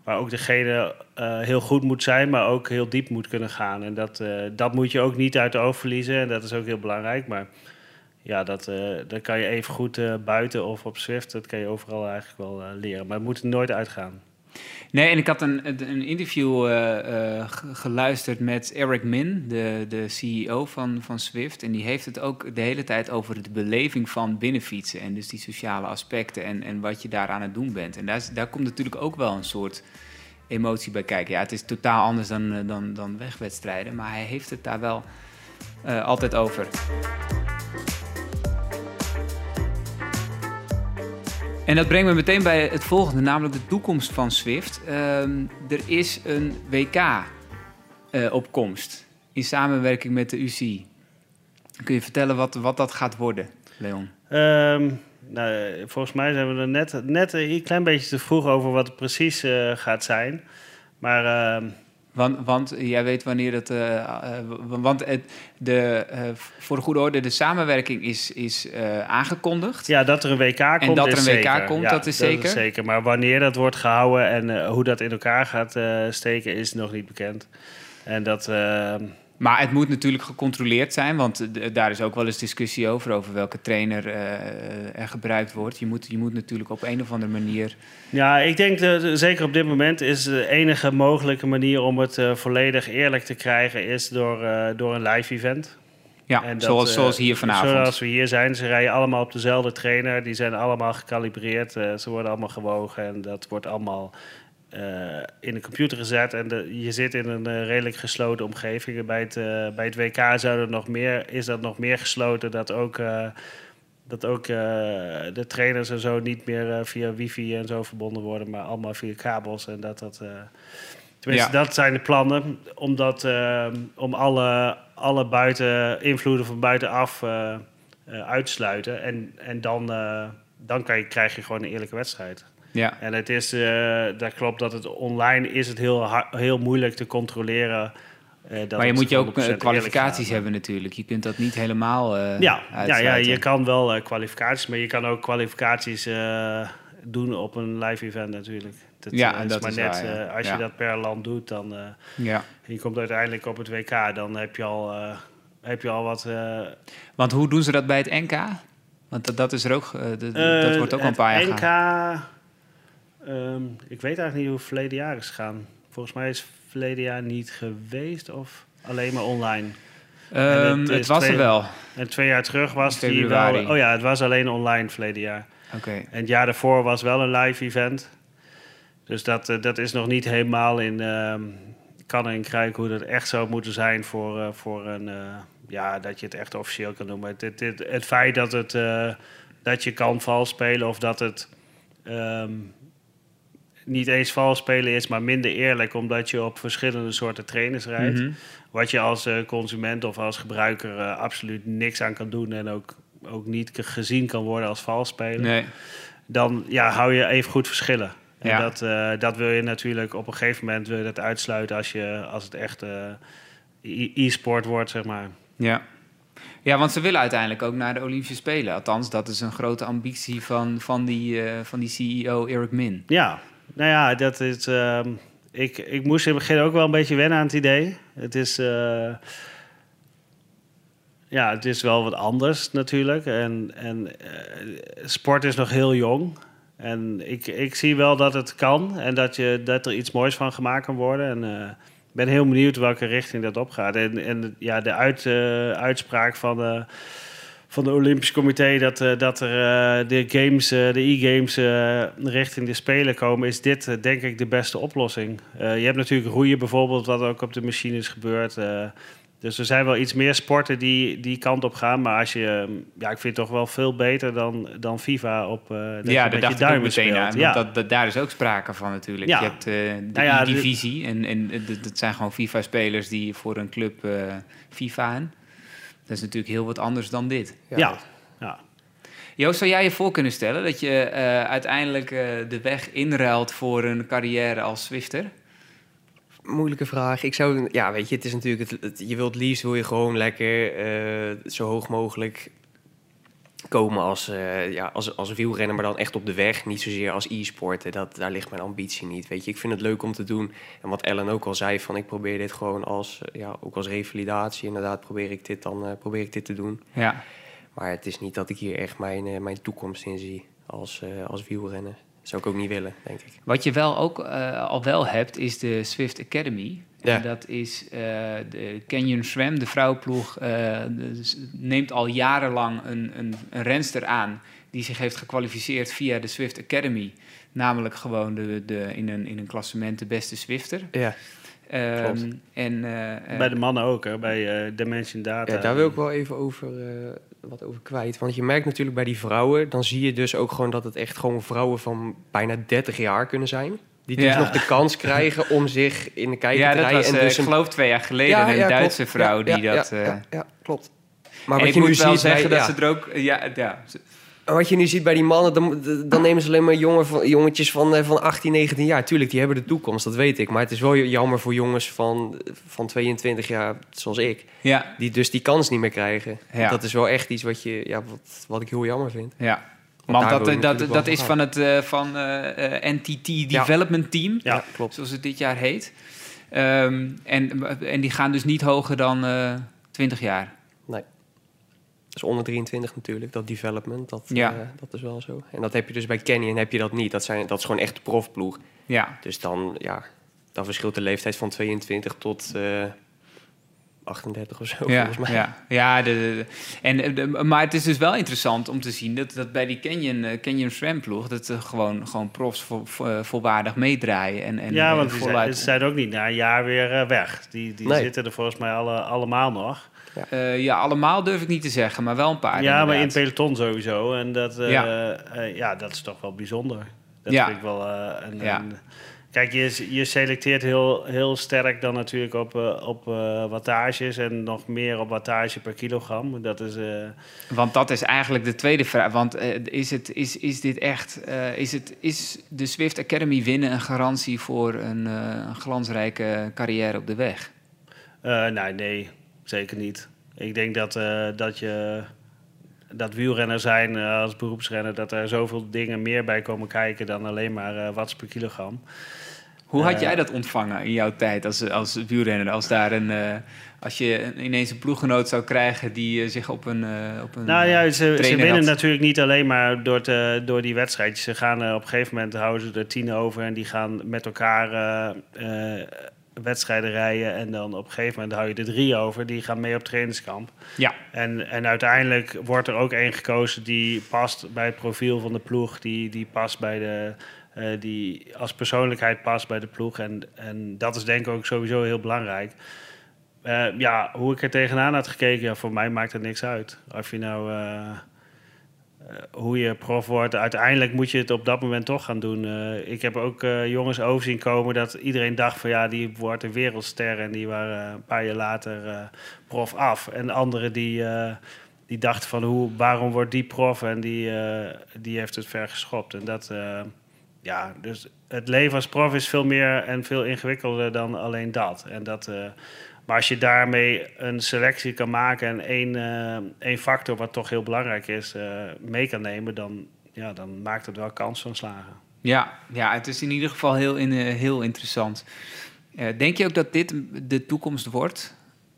waar ook degene heel goed moet zijn, maar ook heel diep moet kunnen gaan. En dat, dat moet je ook niet uit de oog verliezen. En dat is ook heel belangrijk. Maar ja, dat, eh, dat kan je even goed eh, buiten of op Swift. Dat kan je overal eigenlijk wel eh, leren. Maar het moet er nooit uitgaan.
Nee, en ik had een, een interview ge- geluisterd met Eric Min, de, de CEO van, van Swift. En die heeft het ook de hele tijd over de beleving van binnenfietsen. En dus die sociale aspecten en, en wat je daar aan het doen bent. En daar, daar komt natuurlijk ook wel een soort emotie bij kijken. Ja, het is totaal anders dan, dan, dan wegwedstrijden. Maar hij heeft het daar wel altijd over. En dat brengt me meteen bij het volgende, namelijk de toekomst van Swift. Ehm, er is een WK eh, op komst in samenwerking met de UCI. Kun je vertellen wat, wat dat gaat worden, Leon?
Ehm, nou, volgens mij zijn we er net, net een klein beetje te vroeg over wat het precies eh, gaat zijn. Maar ehm,
Want, want jij weet wanneer dat. eh, eh, want het, de, eh, voor de goede orde, de samenwerking is, is aangekondigd.
ja, dat er een WK komt,
dat er
is
een WK
zeker.
komt,
Ja,
dat is zeker.
zeker. Maar wanneer dat wordt gehouden en hoe dat in elkaar gaat steken, is nog niet bekend. En dat,
Maar het moet natuurlijk gecontroleerd zijn, want eh, daar is ook wel eens discussie over, over welke trainer eh, er gebruikt wordt. Je moet, je moet natuurlijk op een of andere manier.
Ja, ik denk dat zeker op dit moment is de enige mogelijke manier om het eh, volledig eerlijk te krijgen, is door, eh, door een live event.
Ja,
dat,
zoals,
eh,
zoals hier vanavond.
Zoals we hier zijn. Ze rijden allemaal op dezelfde trainer. Die zijn allemaal gecalibreerd. eh, ze worden allemaal gewogen. En dat wordt allemaal eh, in de computer gezet. En de, je zit in een eh, redelijk gesloten omgeving. Bij het, eh, bij het WK zou er nog meer, is dat nog meer gesloten. Dat ook, eh, dat ook eh, de trainers en zo niet meer eh, via wifi en zo verbonden worden. Maar allemaal via kabels. En dat dat... eh, Tenminste,
Ja.
dat zijn de plannen. Omdat, eh, om alle, alle buiten, invloeden van buitenaf eh, eh, uit te sluiten. En, en dan, eh, dan kan je, krijg je gewoon een eerlijke wedstrijd.
Ja.
En het is, eh, dat klopt dat het online is het heel, heel moeilijk te controleren. eh, dat
Maar je moet je ook
100%
eh, kwalificaties hebben natuurlijk. Je kunt dat niet helemaal
Ja, ja, ja, je kan wel kwalificaties, maar je kan ook kwalificaties doen op een live event natuurlijk. Dat,
Ja, en
is
dat
maar
is
net,
waar, ja.
als
Ja.
je dat per land doet, dan
Ja.
je komt uiteindelijk op het WK, dan heb je al, heb je al wat.
Want hoe doen ze dat bij het NK? Want dat, dat is er ook, dat- dat wordt ook al een paar jaar
NK,
gaan.
Ehm, ik weet eigenlijk niet hoe het verleden jaar is gegaan. Volgens mij is het verleden jaar niet geweest of alleen maar online.
Ehm,
het
was er wel.
En twee jaar terug was die wel. Oh ja, het was alleen online verleden jaar.
Oké.
En het jaar daarvoor was wel een live event. Dus dat, eh, dat is nog niet helemaal in ehm kan en kruiken hoe dat echt zou moeten zijn voor, eh, voor een... eh, ja, dat je het echt officieel kan noemen. Het, het, het, het feit dat, het, dat je kan vals spelen of dat het niet eens vals spelen is, maar minder eerlijk, omdat je op verschillende soorten trainers rijdt.
Mhm.
Wat je als eh, consument of als gebruiker eh, absoluut niks aan kan doen en ook, ook niet ge- gezien kan worden als vals spelen
Nee.
dan ja, hou je even goed verschillen. En
Ja.
dat, eh, dat wil je natuurlijk op een gegeven moment wil je dat uitsluiten als, je, als het echt e- e-sport wordt, zeg maar.
Ja. ja, want ze willen uiteindelijk ook naar de Olympische Spelen. Althans, dat is een grote ambitie van, van, die, van die CEO Eric Min.
Ja, nou ja, dat is. ehm, ik, ik moest in het begin ook wel een beetje wennen aan het idee. Het is. eh, ja, het is wel wat anders natuurlijk. En, en eh, sport is nog heel jong. En ik, ik zie wel dat het kan en dat, je, dat er iets moois van gemaakt kan worden. En eh, ik ben heel benieuwd welke richting dat opgaat. En, en ja, de uit, uitspraak van van de Olympisch Comité dat, eh, dat er eh, de games, eh, de e-games richting de Spelen komen, is dit denk ik de beste oplossing. Je hebt natuurlijk roeien bijvoorbeeld, wat ook op de machines gebeurt. dus er zijn wel iets meer sporten die die kant op gaan. Maar als je, eh, ja, ik vind het toch wel veel beter dan, dan FIFA op. dat
ja, daar dacht ik ook meteen aan.
Ja.
Dat, dat, daar is ook sprake van natuurlijk.
Ja.
Je hebt de
Nou ja,
divisie en, en dat- zijn gewoon FIFA-spelers die voor een club eh FIFA'en. Dat is natuurlijk heel wat anders dan dit.
ja. ja.
Joost, zou jij je voor kunnen stellen dat je eh, uiteindelijk eh, de weg inruilt voor een carrière als Swifter?
Moeilijke vraag. Ik zou, ja, weet je, het is natuurlijk, het, het- je wilt liefst wil je gewoon lekker eh, zo hoog mogelijk komen als, eh, ja, als, als wielrenner, maar dan echt op de weg. Niet zozeer als e-sporten. Dat, daar ligt mijn ambitie niet. Weet je, ik vind het leuk om te doen. En wat Ellen ook al zei, van ik probeer dit gewoon als, ja, ook als revalidatie. Inderdaad, probeer ik dit dan, eh, probeer ik dit te doen.
Ja.
Maar het is niet dat ik hier echt mijn, eh, mijn toekomst in zie als, als wielrenner. Dat zou ik ook niet willen, denk ik.
Wat je wel ook al wel hebt, is de Swift Academy.
Ja.
En dat is eh, de Canyon SRAM, de vrouwenploeg, eh, dus neemt al jarenlang een, een, een renster aan die zich heeft gekwalificeerd via de Swift Academy. Namelijk gewoon de, de, in, een, in een klassement de beste Swifter.
Ja,
Ehm,
Klopt.
en, eh, eh,
Bij de mannen ook, hè, bij eh, Dimension Data.
Ja, daar wil ik wel even over, eh, wat over kwijt. Want je merkt natuurlijk bij die vrouwen, dan zie je dus ook gewoon dat het echt gewoon vrouwen van bijna 30 jaar kunnen zijn. Die dus
Ja.
nog de kans krijgen om zich in de kijker
ja,
te
dat
rijden.
was,
en
eh,
dus
ik geloof twee jaar geleden, een
klopt.
Duitse vrouw
Ja,
die
ja,
dat...
Ja,
eh,
ja, ja, klopt. Maar
en
wat
ik
je nu ziet
zeggen
bij,
dat
ja,
ze er ook... Ja, ja,
wat je nu ziet bij die mannen, dan, dan nemen ze alleen maar jongen van, jongetjes van, eh, van 18, 19 jaar. Tuurlijk, die hebben de toekomst, dat weet ik. Maar het is wel jammer voor jongens van, van 22 jaar, zoals ik.
ja,
Die dus die kans niet meer krijgen.
Ja.
Dat is wel echt iets wat, je, ja, wat, wat ik heel jammer vind.
Ja,
Want
dat,
je
dat, dat is
van
het eh, van, eh, eh, NTT Development Team,
Ja.
klopt.
zoals het dit jaar heet. Ehm, en, en die gaan dus niet hoger dan eh 20 jaar.
Dat is onder 23 natuurlijk, dat development. Dat,
Ja.
eh, dat is wel zo. En dat heb je dus bij Canyon heb je dat niet. Dat, zijn, dat is gewoon echt de profploeg.
Ja,
Dus dan, ja, dan verschilt de leeftijd van 22 tot, eh, 38 of zo,
Ja,
volgens mij.
ja, ja de, de- en, eh, de- maar het is dus wel interessant om te zien dat, dat bij die Canyon, eh, Canyon Swam ploeg... dat ze gewoon, gewoon profs vo, vo- eh, volwaardig meedraaien. En, en,
ja,
en
want zijn, ze zijn ook niet na een jaar weer eh, weg. Die, die
Nee.
zitten er volgens mij alle, allemaal nog.
Eh, ja, allemaal durf ik niet te zeggen, maar wel een paar
ja, maar in peloton sowieso. En dat, eh,
Ja.
eh, ja, dat is toch wel bijzonder. Dat
Ja.
vind ik wel... eh, een,
Ja.
een- kijk, je, je selecteert heel, heel sterk dan natuurlijk op, eh, op eh, wattages... en nog meer op wattage per kilogram. Dat is... eh,
Want dat is eigenlijk de tweede vraag. Want is, het, is, is dit echt... is, het, is de Swift Academy winnen een garantie voor een, een glansrijke carrière op de weg?
Eh, nee, nee, zeker niet. Ik denk dat, dat je dat wielrenner zijn eh, als beroepsrenner, dat er zoveel dingen meer bij komen kijken dan alleen maar eh watts per kilogram.
Hoe had
Eh,
jij dat ontvangen in jouw tijd als, als wielrenner? Als, daar een, als je ineens een ploeggenoot zou krijgen die zich op een, op een
Nou ja, ze, ze winnen
had.
natuurlijk niet alleen maar door, te, door die wedstrijdjes. Ze gaan op een gegeven moment houden ze er tien over en die gaan met elkaar wedstrijden rijden. En dan op een gegeven moment hou je er drie over, die gaan mee op trainingskamp.
Ja,
En, en uiteindelijk wordt er ook één gekozen die past bij het profiel van de ploeg, die, die past bij de. eh, die als persoonlijkheid past bij de ploeg. En, en dat is denk ik ook sowieso heel belangrijk. Eh, ja, hoe ik er tegenaan had gekeken, ja, voor mij maakt het niks uit. Of je nou. eh, hoe je prof wordt, uiteindelijk moet je het op dat moment toch gaan doen. Eh, ik heb ook eh, jongens over zien komen dat iedereen dacht van ja, die wordt een wereldster. En die waren eh, een paar jaar later eh, prof af. En anderen die, eh, die dachten van hoe, waarom wordt die prof? En die, eh, die heeft het ver geschopt. En dat, eh, ja, dus het leven als prof is veel meer en veel ingewikkelder dan alleen dat. En dat eh, maar als je daarmee een selectie kan maken en één, eh, één factor wat toch heel belangrijk is, eh, mee kan nemen, dan, ja, dan maakt het wel kans van slagen.
ja, ja, het is in ieder geval heel, in, eh, heel interessant. Denk je ook dat dit de toekomst wordt?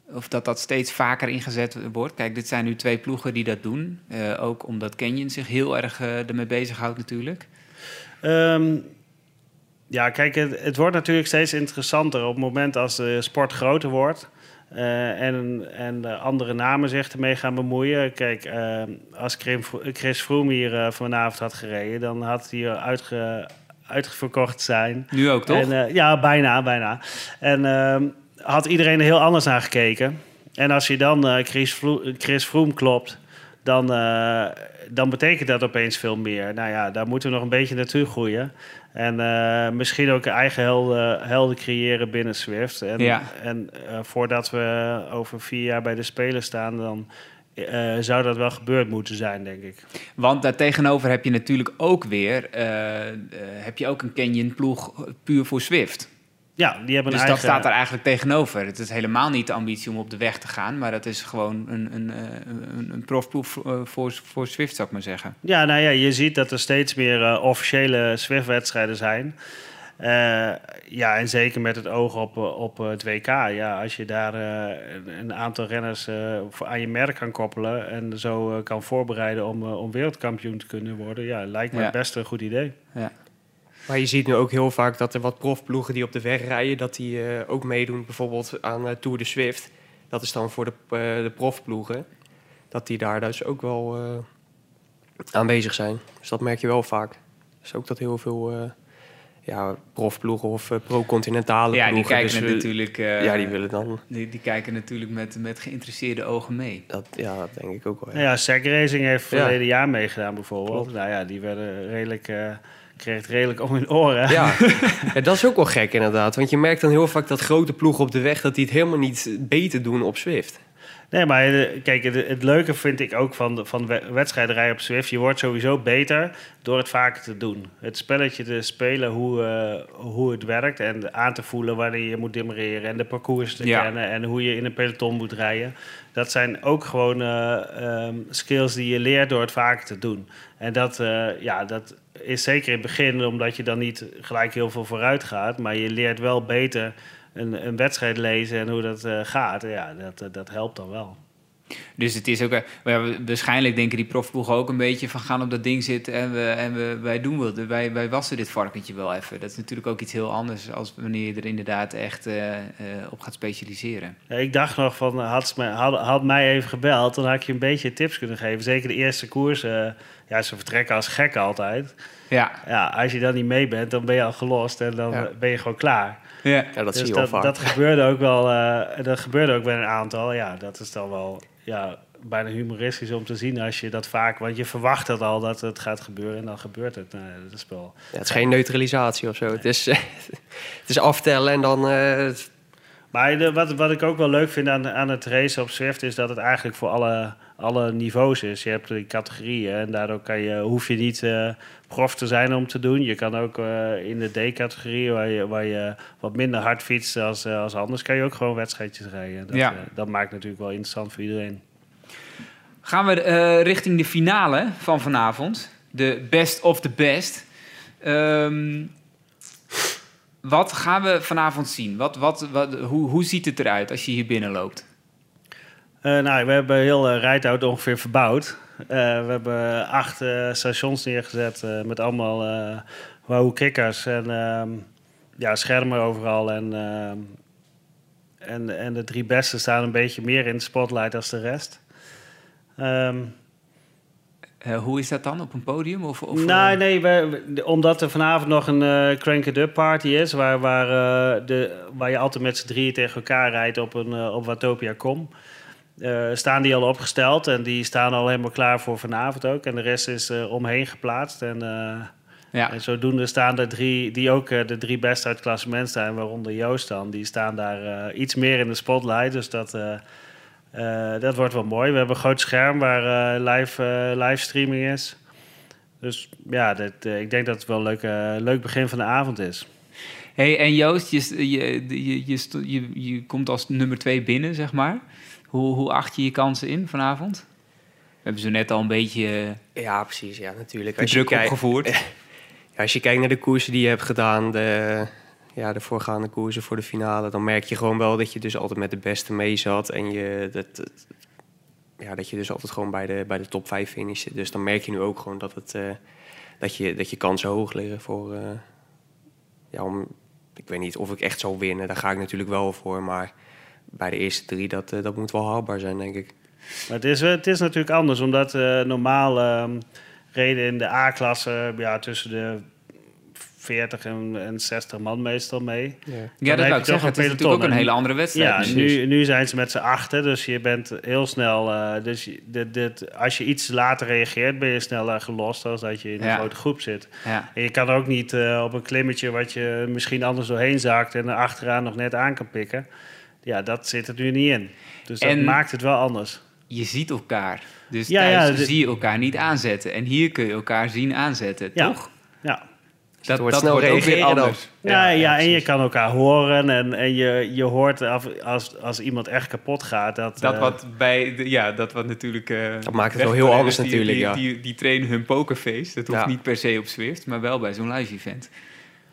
Of dat dat steeds vaker ingezet wordt? Kijk, dit zijn nu twee ploegen die dat doen. Ook omdat Canyon zich heel erg ermee bezighoudt natuurlijk.
Ehm, ja, kijk, het, het wordt natuurlijk steeds interessanter op het moment als de sport groter wordt. eh, en, en de andere namen zich ermee gaan bemoeien. Kijk, eh, als Chris Froome hier eh, vanavond had gereden, dan had hij uitge, uitverkocht zijn.
Nu ook, toch?
En, ja, bijna, bijna. En had iedereen er heel anders naar gekeken. En als je dan Chris, Vlo- Chris Froome klopt, dan, dan betekent dat opeens veel meer. Nou ja, daar moeten we nog een beetje naartoe groeien. En eh, misschien ook een eigen helden, helden creëren binnen Swift. En,
Ja.
en eh, voordat we over vier jaar bij de Spelen staan, dan eh, zou dat wel gebeurd moeten zijn, denk ik.
Want daartegenover heb je natuurlijk ook weer... heb je ook een Canyon-ploeg puur voor Swift.
Ja, die hebben
Dus
een
dat staat er eigenlijk tegenover. Het is helemaal niet de ambitie om op de weg te gaan... maar dat is gewoon een, een, eh, een, een profploeg eh, voor, voor Swift, zou ik maar zeggen.
Ja, nou ja, je ziet dat er steeds meer eh, officiële Swift-wedstrijden zijn. Ja, en zeker met het oog op, op het WK. Ja, als je daar een, aantal renners aan je merk kan koppelen... en zo kan voorbereiden om, om wereldkampioen te kunnen worden... ja, lijkt me
Ja.
best een goed idee.
Ja.
Maar je ziet nu ook heel vaak dat er wat profploegen die op de weg rijden, dat die eh, ook meedoen bijvoorbeeld aan eh, Tour de Swift. Dat is dan voor de, eh, de profploegen. Dat die daar dus ook wel eh, aanwezig zijn. Dus dat merk je wel vaak. Dus ook dat heel veel eh, ja, profploegen of pro-continentale
Ja, die
ploegen...
kijken
dus
het
we-
natuurlijk... eh,
ja, die willen dan...
die, die kijken natuurlijk met, met geïnteresseerde ogen mee.
Dat, ja, dat denk ik ook wel. ja.
Ja, Racing heeft
Ja.
verleden jaar meegedaan bijvoorbeeld.
Klopt.
Nou ja, die werden redelijk... kreeg het redelijk om hun oren.
Ja. ja, dat is ook wel gek inderdaad. Want je merkt dan heel vaak dat grote ploegen op de weg... dat die het helemaal niet beter doen op Swift.
Nee, maar kijk, het, het leuke vind ik ook van, van we- wedstrijderij op Swift. Je wordt sowieso beter door het vaker te doen. Het spelletje te spelen, hoe, eh, hoe het werkt. En aan te voelen wanneer je moet demereren. En de parcours te
Ja.
kennen. En hoe je in een peloton moet rijden. Dat zijn ook gewoon eh, ehm, skills die je leert door het vaker te doen. En dat, eh, ja, dat is zeker in het begin, omdat je dan niet gelijk heel veel vooruit gaat. Maar je leert wel beter een, een wedstrijd lezen en hoe dat eh, gaat. Ja, dat, eh, dat helpt dan wel.
Dus het is ook... eh, waarschijnlijk denken die profploegen ook een beetje van... gaan op dat ding zitten en, we, en we, wij doen wel. Wij, wij wassen dit varkentje wel even. Dat is natuurlijk ook iets heel anders... als wanneer je er inderdaad echt op gaat specialiseren.
Ja, ik dacht nog van, had, mij, had, had mij even gebeld, dan had ik je een beetje tips kunnen geven. Zeker de eerste koers. ja, ze vertrekken als gek altijd.
Ja,
Ja, als je dan niet mee bent, dan ben je al gelost en dan
Ja.
ben je gewoon klaar.
Ja.
Ja, dat
dus
zie je wel
dat,
vaak.
dat gebeurde ook wel. eh, dat gebeurde ook bij een aantal. Ja, dat is dan wel ja, bijna humoristisch om te zien als je dat vaak. Want je verwacht het al dat het gaat gebeuren en dan gebeurt het. Nou, dat is wel.
Ja, het is geen neutralisatie of zo. Het is, het is aftellen en dan... eh,
Maar de- wat, wat ik ook wel leuk vind aan, aan het racen op Zwift is dat het eigenlijk voor alle, alle niveaus is. Je hebt die categorieën en daardoor kan je, hoef je niet eh, prof te zijn om te doen. Je kan ook eh, in de D-categorie, waar je, waar je wat minder hard fietst als, eh, als anders, kan je ook gewoon wedstrijdjes rijden. Dat,
Ja.
dat maakt natuurlijk wel interessant voor iedereen.
Gaan we richting de finale van vanavond. De best of the best. Ehm, wat gaan we vanavond zien? Wat, wat, wat, hoe, hoe ziet het eruit als je hier binnenloopt?
Eh, nou, we hebben heel uh, ongeveer verbouwd. Eh, we hebben acht stations neergezet met allemaal wahoo kikkers en ehm, ja, schermen overal. En, ehm, en, en de drie beste staan een beetje meer in de spotlight als de rest. Ehm,
Eh, hoe is dat dan op een podium? Of, of,
nee,
eh,
nee, we, omdat er vanavond nog een eh Crank It Up party is... waar, waar, eh, de, waar je altijd met z'n drieën tegen elkaar rijdt op, een, op Watopia.com... staan die al opgesteld en die staan al helemaal klaar voor vanavond ook. En de rest is omheen geplaatst. En,
ja.
en zodoende staan er drie, die ook de drie beste uit klassement staan... waaronder Joost dan, die staan daar iets meer in de spotlight. Dus dat... eh, dat wordt wel mooi. We hebben een groot scherm waar eh, live, eh, livestreaming is. Dus ja, dat, eh, ik denk dat het wel een leuk, eh, leuk begin van de avond is.
Hey, en Joost, je, je, je, je, je, je komt als nummer twee binnen, zeg maar. Hoe, hoe acht je je kansen in vanavond? We hebben zo net al een beetje
ja, precies. Ja, natuurlijk.
de
Als je,
druk
kijkt,
opgevoerd.
als je kijkt naar de koersen die je hebt gedaan... De, ja, de voorgaande koersen voor de finale... dan merk je gewoon wel dat je dus altijd met de beste mee zat. En je, dat, ja, dat je dus altijd gewoon bij de, bij de top 5 finishte. Dus dan merk je nu ook gewoon dat, het, eh, dat, je, dat je kansen hoog liggen voor... eh, ja, om, ik weet niet of ik echt zal winnen. Daar ga ik natuurlijk wel voor. Maar bij de eerste drie, dat, eh, dat moet wel haalbaar zijn, denk ik.
Maar het is, het is natuurlijk anders, omdat normaal ehm, reden in de A-klasse ja, tussen de 40 en, en 60 man meestal mee.
Ja.
Dat wou ik zeggen. Het is natuurlijk ook een
En-
hele andere wedstrijd.
Ja,
precies.
nu, nu zijn ze met z'n achten, dus je bent heel snel... eh, dus dit, dit, als je iets later reageert, ben je sneller gelost... dan dat je in een
Ja.
grote groep zit.
Ja.
En je kan ook niet eh, op een klimmetje wat je misschien anders doorheen zakt en er achteraan nog net aan kan pikken. Ja, dat zit er nu niet in. Dus dat
En-
maakt het wel anders.
Je ziet elkaar. Dus
Ja,
thuis
ja, de-
zie je elkaar niet aanzetten. En hier kun je elkaar zien aanzetten,
Ja.
toch?
Ja.
Dat,
wordt
dat
snel
wordt ook weer
reageren dan.
anders.
Ja, ja, en je kan elkaar horen en, en je, je hoort af, als, als iemand echt kapot gaat. Dat,
Dat
eh,
wat bij, de, ja, dat wat natuurlijk. eh,
Dat maakt het wel heel anders
die,
natuurlijk,
Die,
ja.
die, die, trainen hun pokerface. Dat hoeft
Ja.
niet per se op Swift, maar wel bij zo'n live event.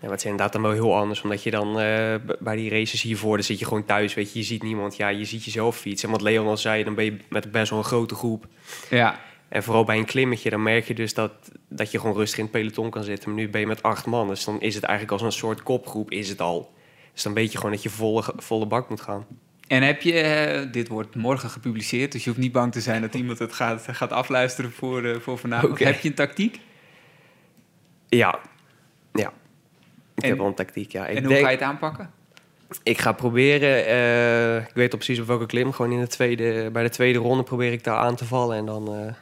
Ja, maar het is inderdaad dan wel heel anders, omdat je dan eh, bij die races hiervoor, dan zit je gewoon thuis, weet je, je ziet niemand, ja, je ziet jezelf fietsen. En wat Leon al zei, dan ben je met best wel een grote groep.
Ja,
En vooral bij een klimmetje, dan merk je dus dat, dat je gewoon rustig in het peloton kan zitten. Maar nu ben je met acht man, dus dan is het eigenlijk als een soort kopgroep, is het al. Dus dan weet je gewoon dat je volle, volle bak moet gaan.
en heb je, eh, dit wordt morgen gepubliceerd, dus je hoeft niet bang te zijn dat iemand het gaat, gaat afluisteren voor, eh, voor vanavond. Heb je een tactiek?
Ja, ja. Ik
En-
heb wel een tactiek, ja. Ik,
en hoe
denk,
ga je het aanpakken?
ik ga proberen, eh, ik weet al precies op welke klim, gewoon in de tweede, bij de tweede ronde probeer ik daar aan te vallen en dan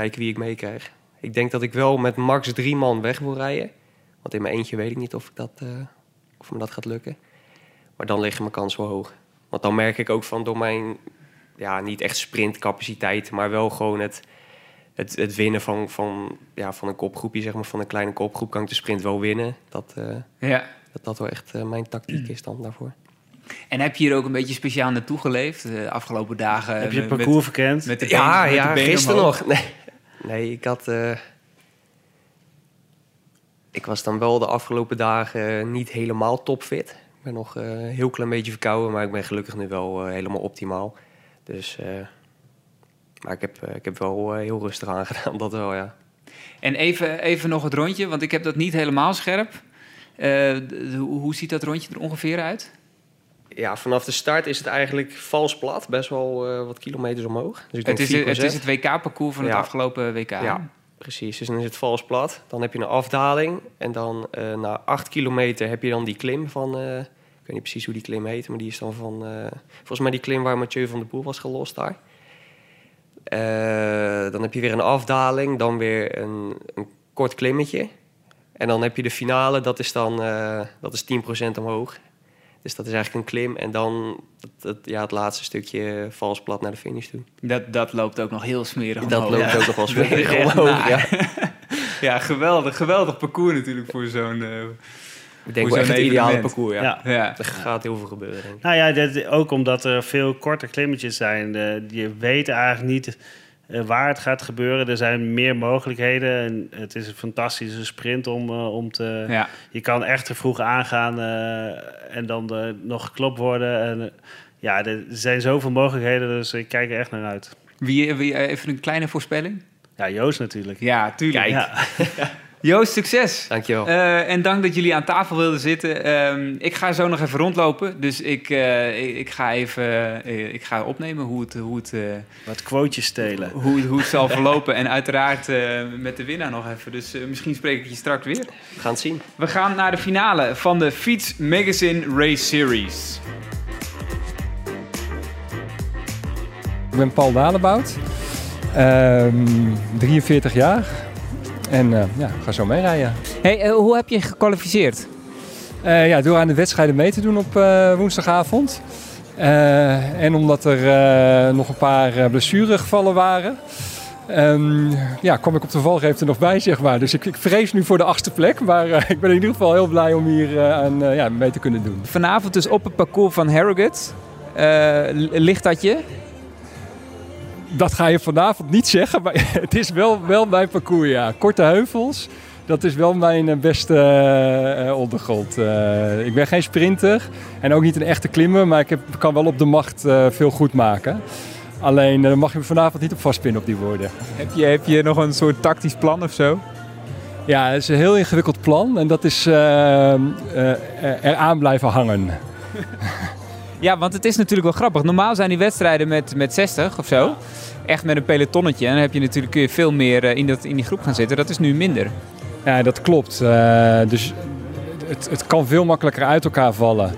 kijken wie ik meekrijg. Ik denk dat ik wel met max drie man weg wil rijden. Want in mijn eentje weet ik niet of, ik dat, eh, of me dat gaat lukken. Maar dan liggen mijn kansen wel hoog. Want dan merk ik ook van door mijn, ja, niet echt sprintcapaciteit, maar wel gewoon het, het, het winnen van, van, ja, van een kopgroepje, zeg maar, van een kleine kopgroep, kan ik de sprint wel winnen. Dat eh,
Ja.
dat, dat wel echt eh, mijn tactiek is dan daarvoor.
En heb je hier ook een beetje speciaal naartoe geleefd de afgelopen dagen?
heb je het
met-
parcours verkend?
Met de
ja,
benen- met de
ja,
benen
gisteren
omhoog?
nog. Nee, nee ik had. eh, ik was dan wel de afgelopen dagen niet helemaal topfit. Ik ben nog eh, een heel klein beetje verkouden, maar ik ben gelukkig nu wel eh, helemaal optimaal. Dus eh, Maar ik heb, eh, ik heb wel eh, heel rustig aangedaan, dat wel, ja.
En even, even nog het rondje, want ik heb dat niet helemaal scherp. Eh, hoe ziet dat rondje er ongeveer uit?
Ja, vanaf de start is het eigenlijk vals plat. Best wel eh, wat kilometers omhoog. Dus ik denk
Het is, het
4%.
is het WK-parcours van het afgelopen WK.
Ja. Precies, dus dan is het vals plat. Dan heb je een afdaling. En dan eh, na 8 kilometer heb je dan die klim van... eh, ik weet niet precies hoe die klim heet, maar die is dan van... eh, volgens mij die klim waar Mathieu van der Poel was gelost daar. Eh, dan heb je weer een afdaling, dan weer een, een kort klimmetje. En dan heb je de finale, dat is dan eh, dat is 10% omhoog. Dus dat is eigenlijk een klim. En dan het, het- ja, het laatste stukje vals plat naar de finish toe.
Dat, dat loopt ook nog heel smerig
Dat loopt
Ja.
ook nog wel smerig omhoog, ja.
Ja, geweldig. Geweldig parcours natuurlijk voor zo'n... eh,
Ik denk
Voor
wel echt het ideale parcours, ja.
Ja.
ja.
Er gaat heel veel gebeuren, denk ik.
Nou ja, dat, ook omdat er veel korte klimmetjes zijn. eh, je weet eigenlijk niet eh, waar het gaat gebeuren. Er zijn meer mogelijkheden. En het is een fantastische sprint om, eh, om te...
ja.
Je kan echt te vroeg aangaan eh, en dan nog geklopt worden. En, ja, er zijn zoveel mogelijkheden, dus ik kijk er echt naar uit.
Wie, wie, even een kleine voorspelling?
Ja, Joost natuurlijk.
Ja, tuurlijk.
Kijk.
Ja.
Joost, succes!
Dankjewel.
Eh, en dank dat jullie aan tafel wilden zitten. Ehm, ik ga zo nog even rondlopen. Dus ik, eh, ik, ik ga even eh, ik ga opnemen hoe het, hoe, het,
Wat quotejes stelen.
hoe, hoe het zal verlopen. En uiteraard eh, met de winnaar nog even. Dus misschien spreek ik je straks weer.
We gaan het zien.
We gaan naar de finale van de Fiets Magazine Race Series.
Ik ben Paul Dalebout, ehm 43 jaar en eh, ja, ik ga zo meerijden.
Hey, eh, hoe heb je gekwalificeerd?
Eh, ja, door aan de wedstrijden mee te doen op woensdagavond. En omdat er nog een paar blessuregevallen waren, ehm, ja, kwam ik op de valreep er nog bij, zeg maar. Dus ik, ik vrees nu voor de achtste plek, maar ik ben in ieder geval heel blij om hier aan, ja, mee te kunnen doen.
Vanavond dus op het parcours van Harrogate. Ligt dat je?
Dat ga je vanavond niet zeggen, maar het is wel, wel mijn parcours, ja. Korte heuvels, dat is wel mijn eh, beste eh, eh, ondergrond. Ik ben geen sprinter en ook niet een echte klimmer, maar ik heb, kan wel op de macht veel goed maken. Alleen daar mag je me vanavond niet op vastpinnen op die woorden.
Heb je, heb je nog een soort tactisch plan of zo?
Ja, het is een heel ingewikkeld plan en dat is eh, eh, eraan blijven hangen.
Ja, want het is natuurlijk wel grappig. Normaal zijn die wedstrijden met, met 60 of zo. Echt met een pelotonnetje. En dan heb je natuurlijk kun je veel meer eh, in, dat, in die groep gaan zitten. Dat is nu minder.
Ja, dat klopt. Eh, dus het, het kan veel makkelijker uit elkaar vallen.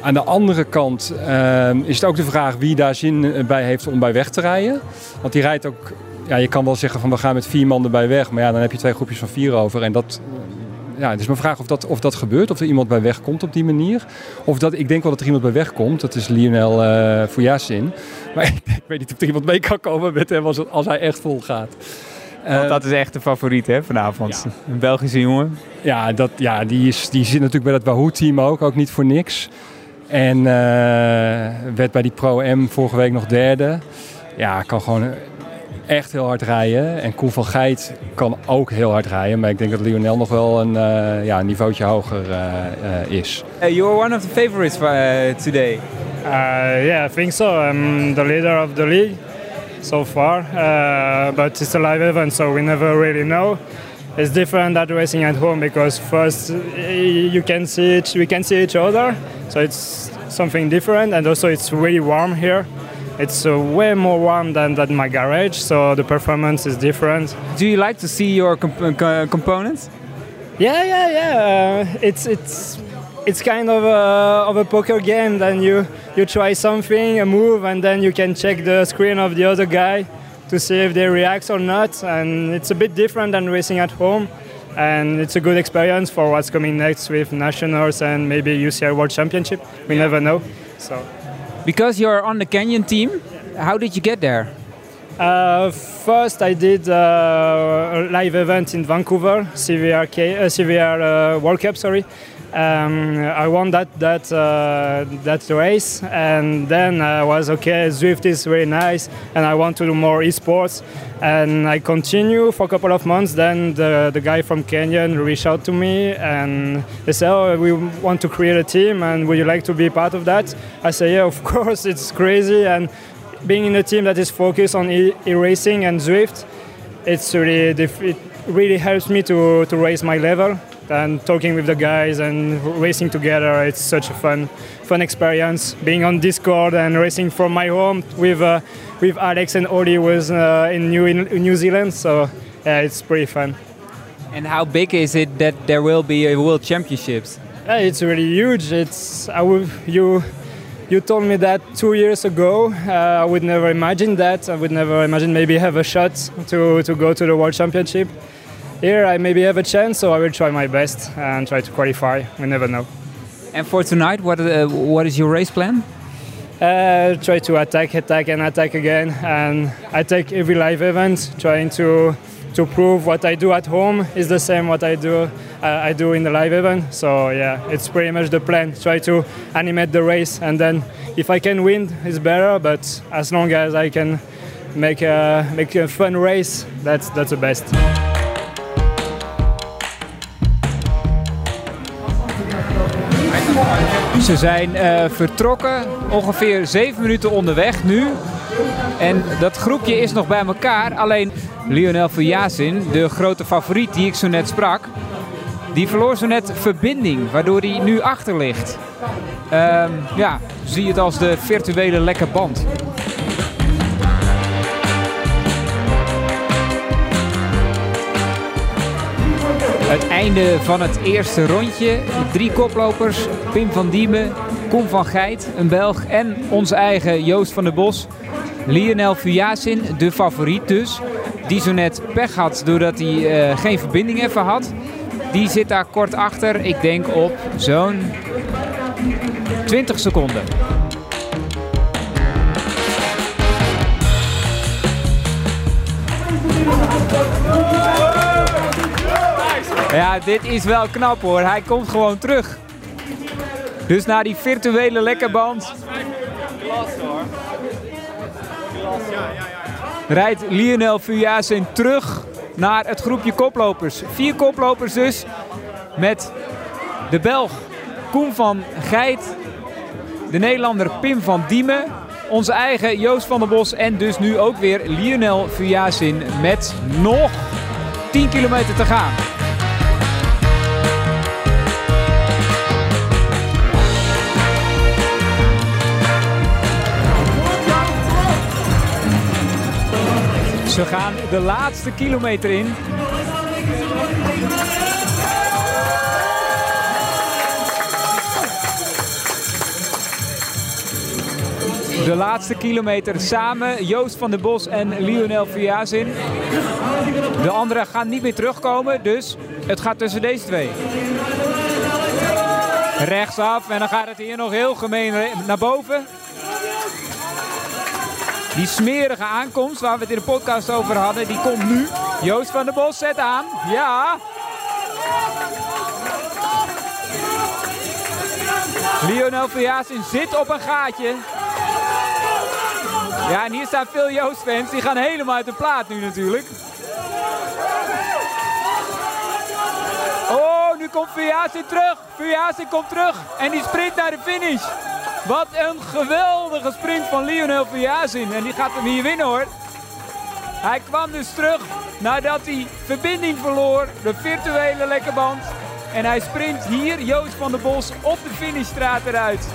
Aan de andere kant eh, is het ook de vraag wie daar zin bij heeft om bij weg te rijden. Want die rijdt ook, ja, je kan wel zeggen van we gaan met vier man erbij weg. Maar ja, dan heb je twee groepjes van vier over. En dat, ja, het is mijn vraag of dat, of dat gebeurt. Of er iemand bij weg komt op die manier. Of dat, ik denk wel dat er iemand bij weg komt. Dat is Lionel eh Fouillassin. Maar ik, ik weet niet of er iemand mee kan komen met hem als, als hij echt vol gaat.
Want
Eh,
dat is echt de favoriet hè, vanavond. Een Belgische jongen.
Ja, dat, ja die, is, die zit natuurlijk bij dat Wahoo-team ook, ook niet voor niks. En eh, werd bij die Pro-M vorige week nog derde. Ja, kan gewoon echt heel hard rijden. En Koen van Geit kan ook heel hard rijden. Maar ik denk dat Lionel nog wel een, eh, ja, een niveautje hoger eh, eh, is.
you are one of the favorites today.
Uh, yeah, I think so. I'm the leader of the league so far, uh, but it's a live event, so we never really know. It's different than racing at home because first uh, you can see each, we can see each other, so it's something different, and also it's really warm here. It's uh, way more warm than, than my garage, so the performance is different.
Do you like to see your comp- co- components?
Yeah, yeah, yeah. Uh, it's it's it's kind of a, of a poker game. Then you you try something, a move, and then you can check the screen of the other guy to see if they react or not. And it's a bit different than racing at home. And it's a good experience for what's coming next with nationals and maybe UCI World Championship. We never know. So.
Because you're on the Canyon team, how did you get there?
Uh, first, I did uh, a live event in Vancouver, CVR, uh, CVR uh, World Cup. Sorry, um, I won that that uh, that race, and then I was okay. Zwift is very nice, and I want to do more esports. And I continue for a couple of months. Then the the guy from Kenyan reached out to me, and they said, "Oh, we want to create a team, and would you like to be part of that?" I say, "Yeah, of course. It's crazy and." being in a team that is focused on e, e racing and Zwift, it's really it really helps me to to raise my level. And talking with the guys and racing together, it's such a fun fun experience. Being on Discord and racing from my home with uh, with Alex and Oli was uh, in New in New Zealand, so yeah, it's pretty fun.
And how big is it that there will be a World Championships?
Yeah, it's really huge. It's I would you you told me that two years ago. Uh, I would never imagine that. I would never imagine maybe have a shot to, to go to the World Championship. Here I maybe have a chance, so I will try my best and try to qualify. We never know.
And for tonight, what uh, what is your race plan?
Uh, try to attack, attack, and attack again, and I take every live event, trying to to prove what I do at home is the same what I do uh, I do in the live event. So yeah, it's pretty much the plan. Try to animate the race, and then if I can win, it's better. But as long as I can make a make a fun race, that's that's the best.
Ze zijn uh, vertrokken, ongeveer 7 minuten onderweg nu. En dat groepje is nog bij elkaar. Alleen Lionel Vujasin, de grote favoriet die ik zo net sprak, die verloor zo net verbinding, waardoor hij nu achter ligt. Um, ja, zie het als de virtuele lekke band. Einde van het eerste rondje. Drie koplopers, Pim van Diemen, Kom van Geit, een Belg en onze eigen Joost van der Bos. Lionel Vujasin, de favoriet dus. Die zo net pech had doordat hij uh, geen verbinding even had. Die zit daar kort achter. Ik denk op zo'n 20 seconden. Ja, dit is wel knap hoor. Hij komt gewoon terug. Dus naar die virtuele lekkerband. Rijdt Lionel Vujasin terug naar het groepje koplopers. Vier koplopers dus. Met de Belg Koen van Geit. De Nederlander Pim van Diemen. Onze eigen Joost van der Bos. En dus nu ook weer Lionel Vujasin met nog 10 kilometer te gaan. Ze gaan de laatste kilometer in. De laatste kilometer samen. Joost van der Bos en Lionel Viazin. De anderen gaan niet meer terugkomen, dus het gaat tussen deze twee. Rechtsaf en dan gaat het hier nog heel gemeen naar boven. Die smerige aankomst waar we het in de podcast over hadden, die komt nu. Joost van der Bos zet aan. Ja. Lionel Verjaasin zit op een gaatje. Ja, en hier staan veel Joost-fans. Die gaan helemaal uit de plaat nu natuurlijk. Oh, nu komt Verjaasin terug. Verjaasin komt terug. En die sprint naar de finish. Wat een geweldige sprint van Lionel Verjazin. En die gaat hem hier winnen hoor. Hij kwam dus terug nadat hij verbinding verloor. De virtuele lekkerband. En hij sprint hier, Joost van der Bos, op de finishstraat eruit.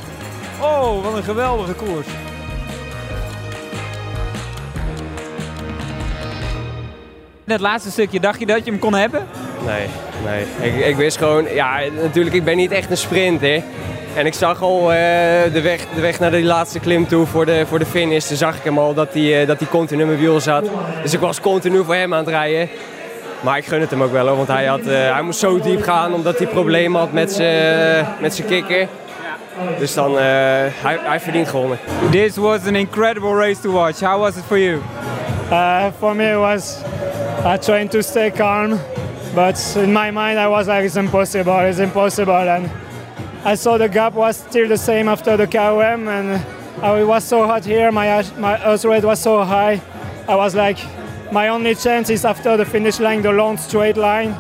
Oh, wat een geweldige koers. In het laatste stukje, dacht je dat je hem kon hebben?
Nee, nee. Ik, ik wist gewoon, ja, natuurlijk, ik ben niet echt een sprinter. En ik zag al uh, de, weg, de weg naar de laatste klim toe voor de, voor de finish. Toen zag ik hem al dat hij, uh, dat hij continu in mijn wiel zat. Dus ik was continu voor hem aan het rijden. Maar ik gun het hem ook wel hoor, want hij, had, uh, hij moest zo diep gaan omdat hij problemen had met zijn kikker. Dus dan, hij, hij verdient gewonnen.
This was an incredible race to watch. How was it for you?
Uh, for me it was uh, trying to stay calm. But in my mind I was like it's impossible, it's impossible. And I saw the gap was still the same after the KOM, and it was so hot here. My my rate was so high. I was like, my only chance is after the finish line, the long straight line.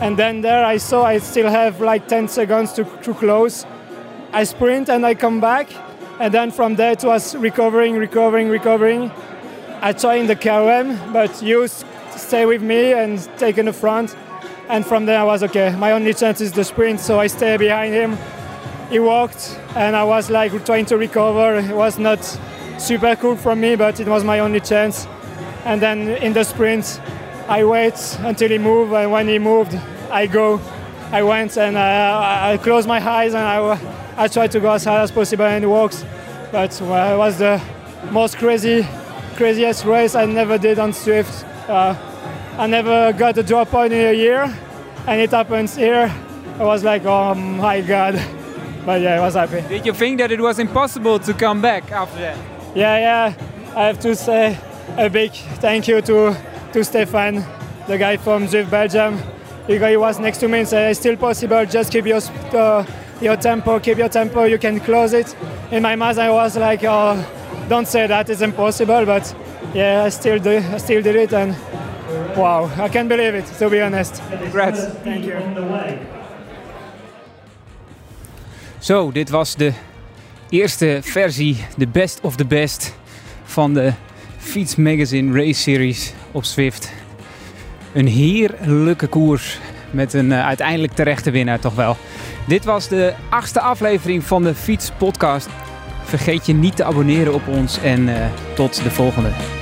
And then there, I saw I still have like 10 seconds to, to close. I sprint and I come back, And then from there it was recovering, recovering, recovering. I tried in the KOM, but you stay with me and take in the front. And from there I was okay. My only chance is the sprint, so I stay behind him. He walked, and I was like trying to recover. It was not super cool from me, but it was my only chance. And then in the sprint, I wait until he moved, and when he moved, I go. I went and uh, I closed my eyes and I, I tried to go as hard as possible and it works. But well, it was the most crazy, craziest race I never did on Swift. Uh, I never got a drop point in a year, and it happens here. I was like, oh my god. But yeah, I was happy.
Did you think that it was impossible to come back after that?
Yeah, yeah. I have to say a big thank you to to Stefan, the guy from Zwift Belgium. He he was next to me and said, "It's still possible. Just keep your uh, your tempo. Keep your tempo. You can close it." In my mind, I was like, "Oh, don't say that. It's impossible." But yeah, I still do. I still did it, and wow, I can't believe it. To be honest.
Congrats.
Thank you.
Zo, dit was de eerste versie, de best of the best van de Fiets Magazine Race Series op Swift. Een heerlijke koers met een uh, uiteindelijk terechte winnaar toch wel. Dit was de achtste aflevering van de Fiets Podcast. Vergeet je niet te abonneren op ons en uh, tot de volgende.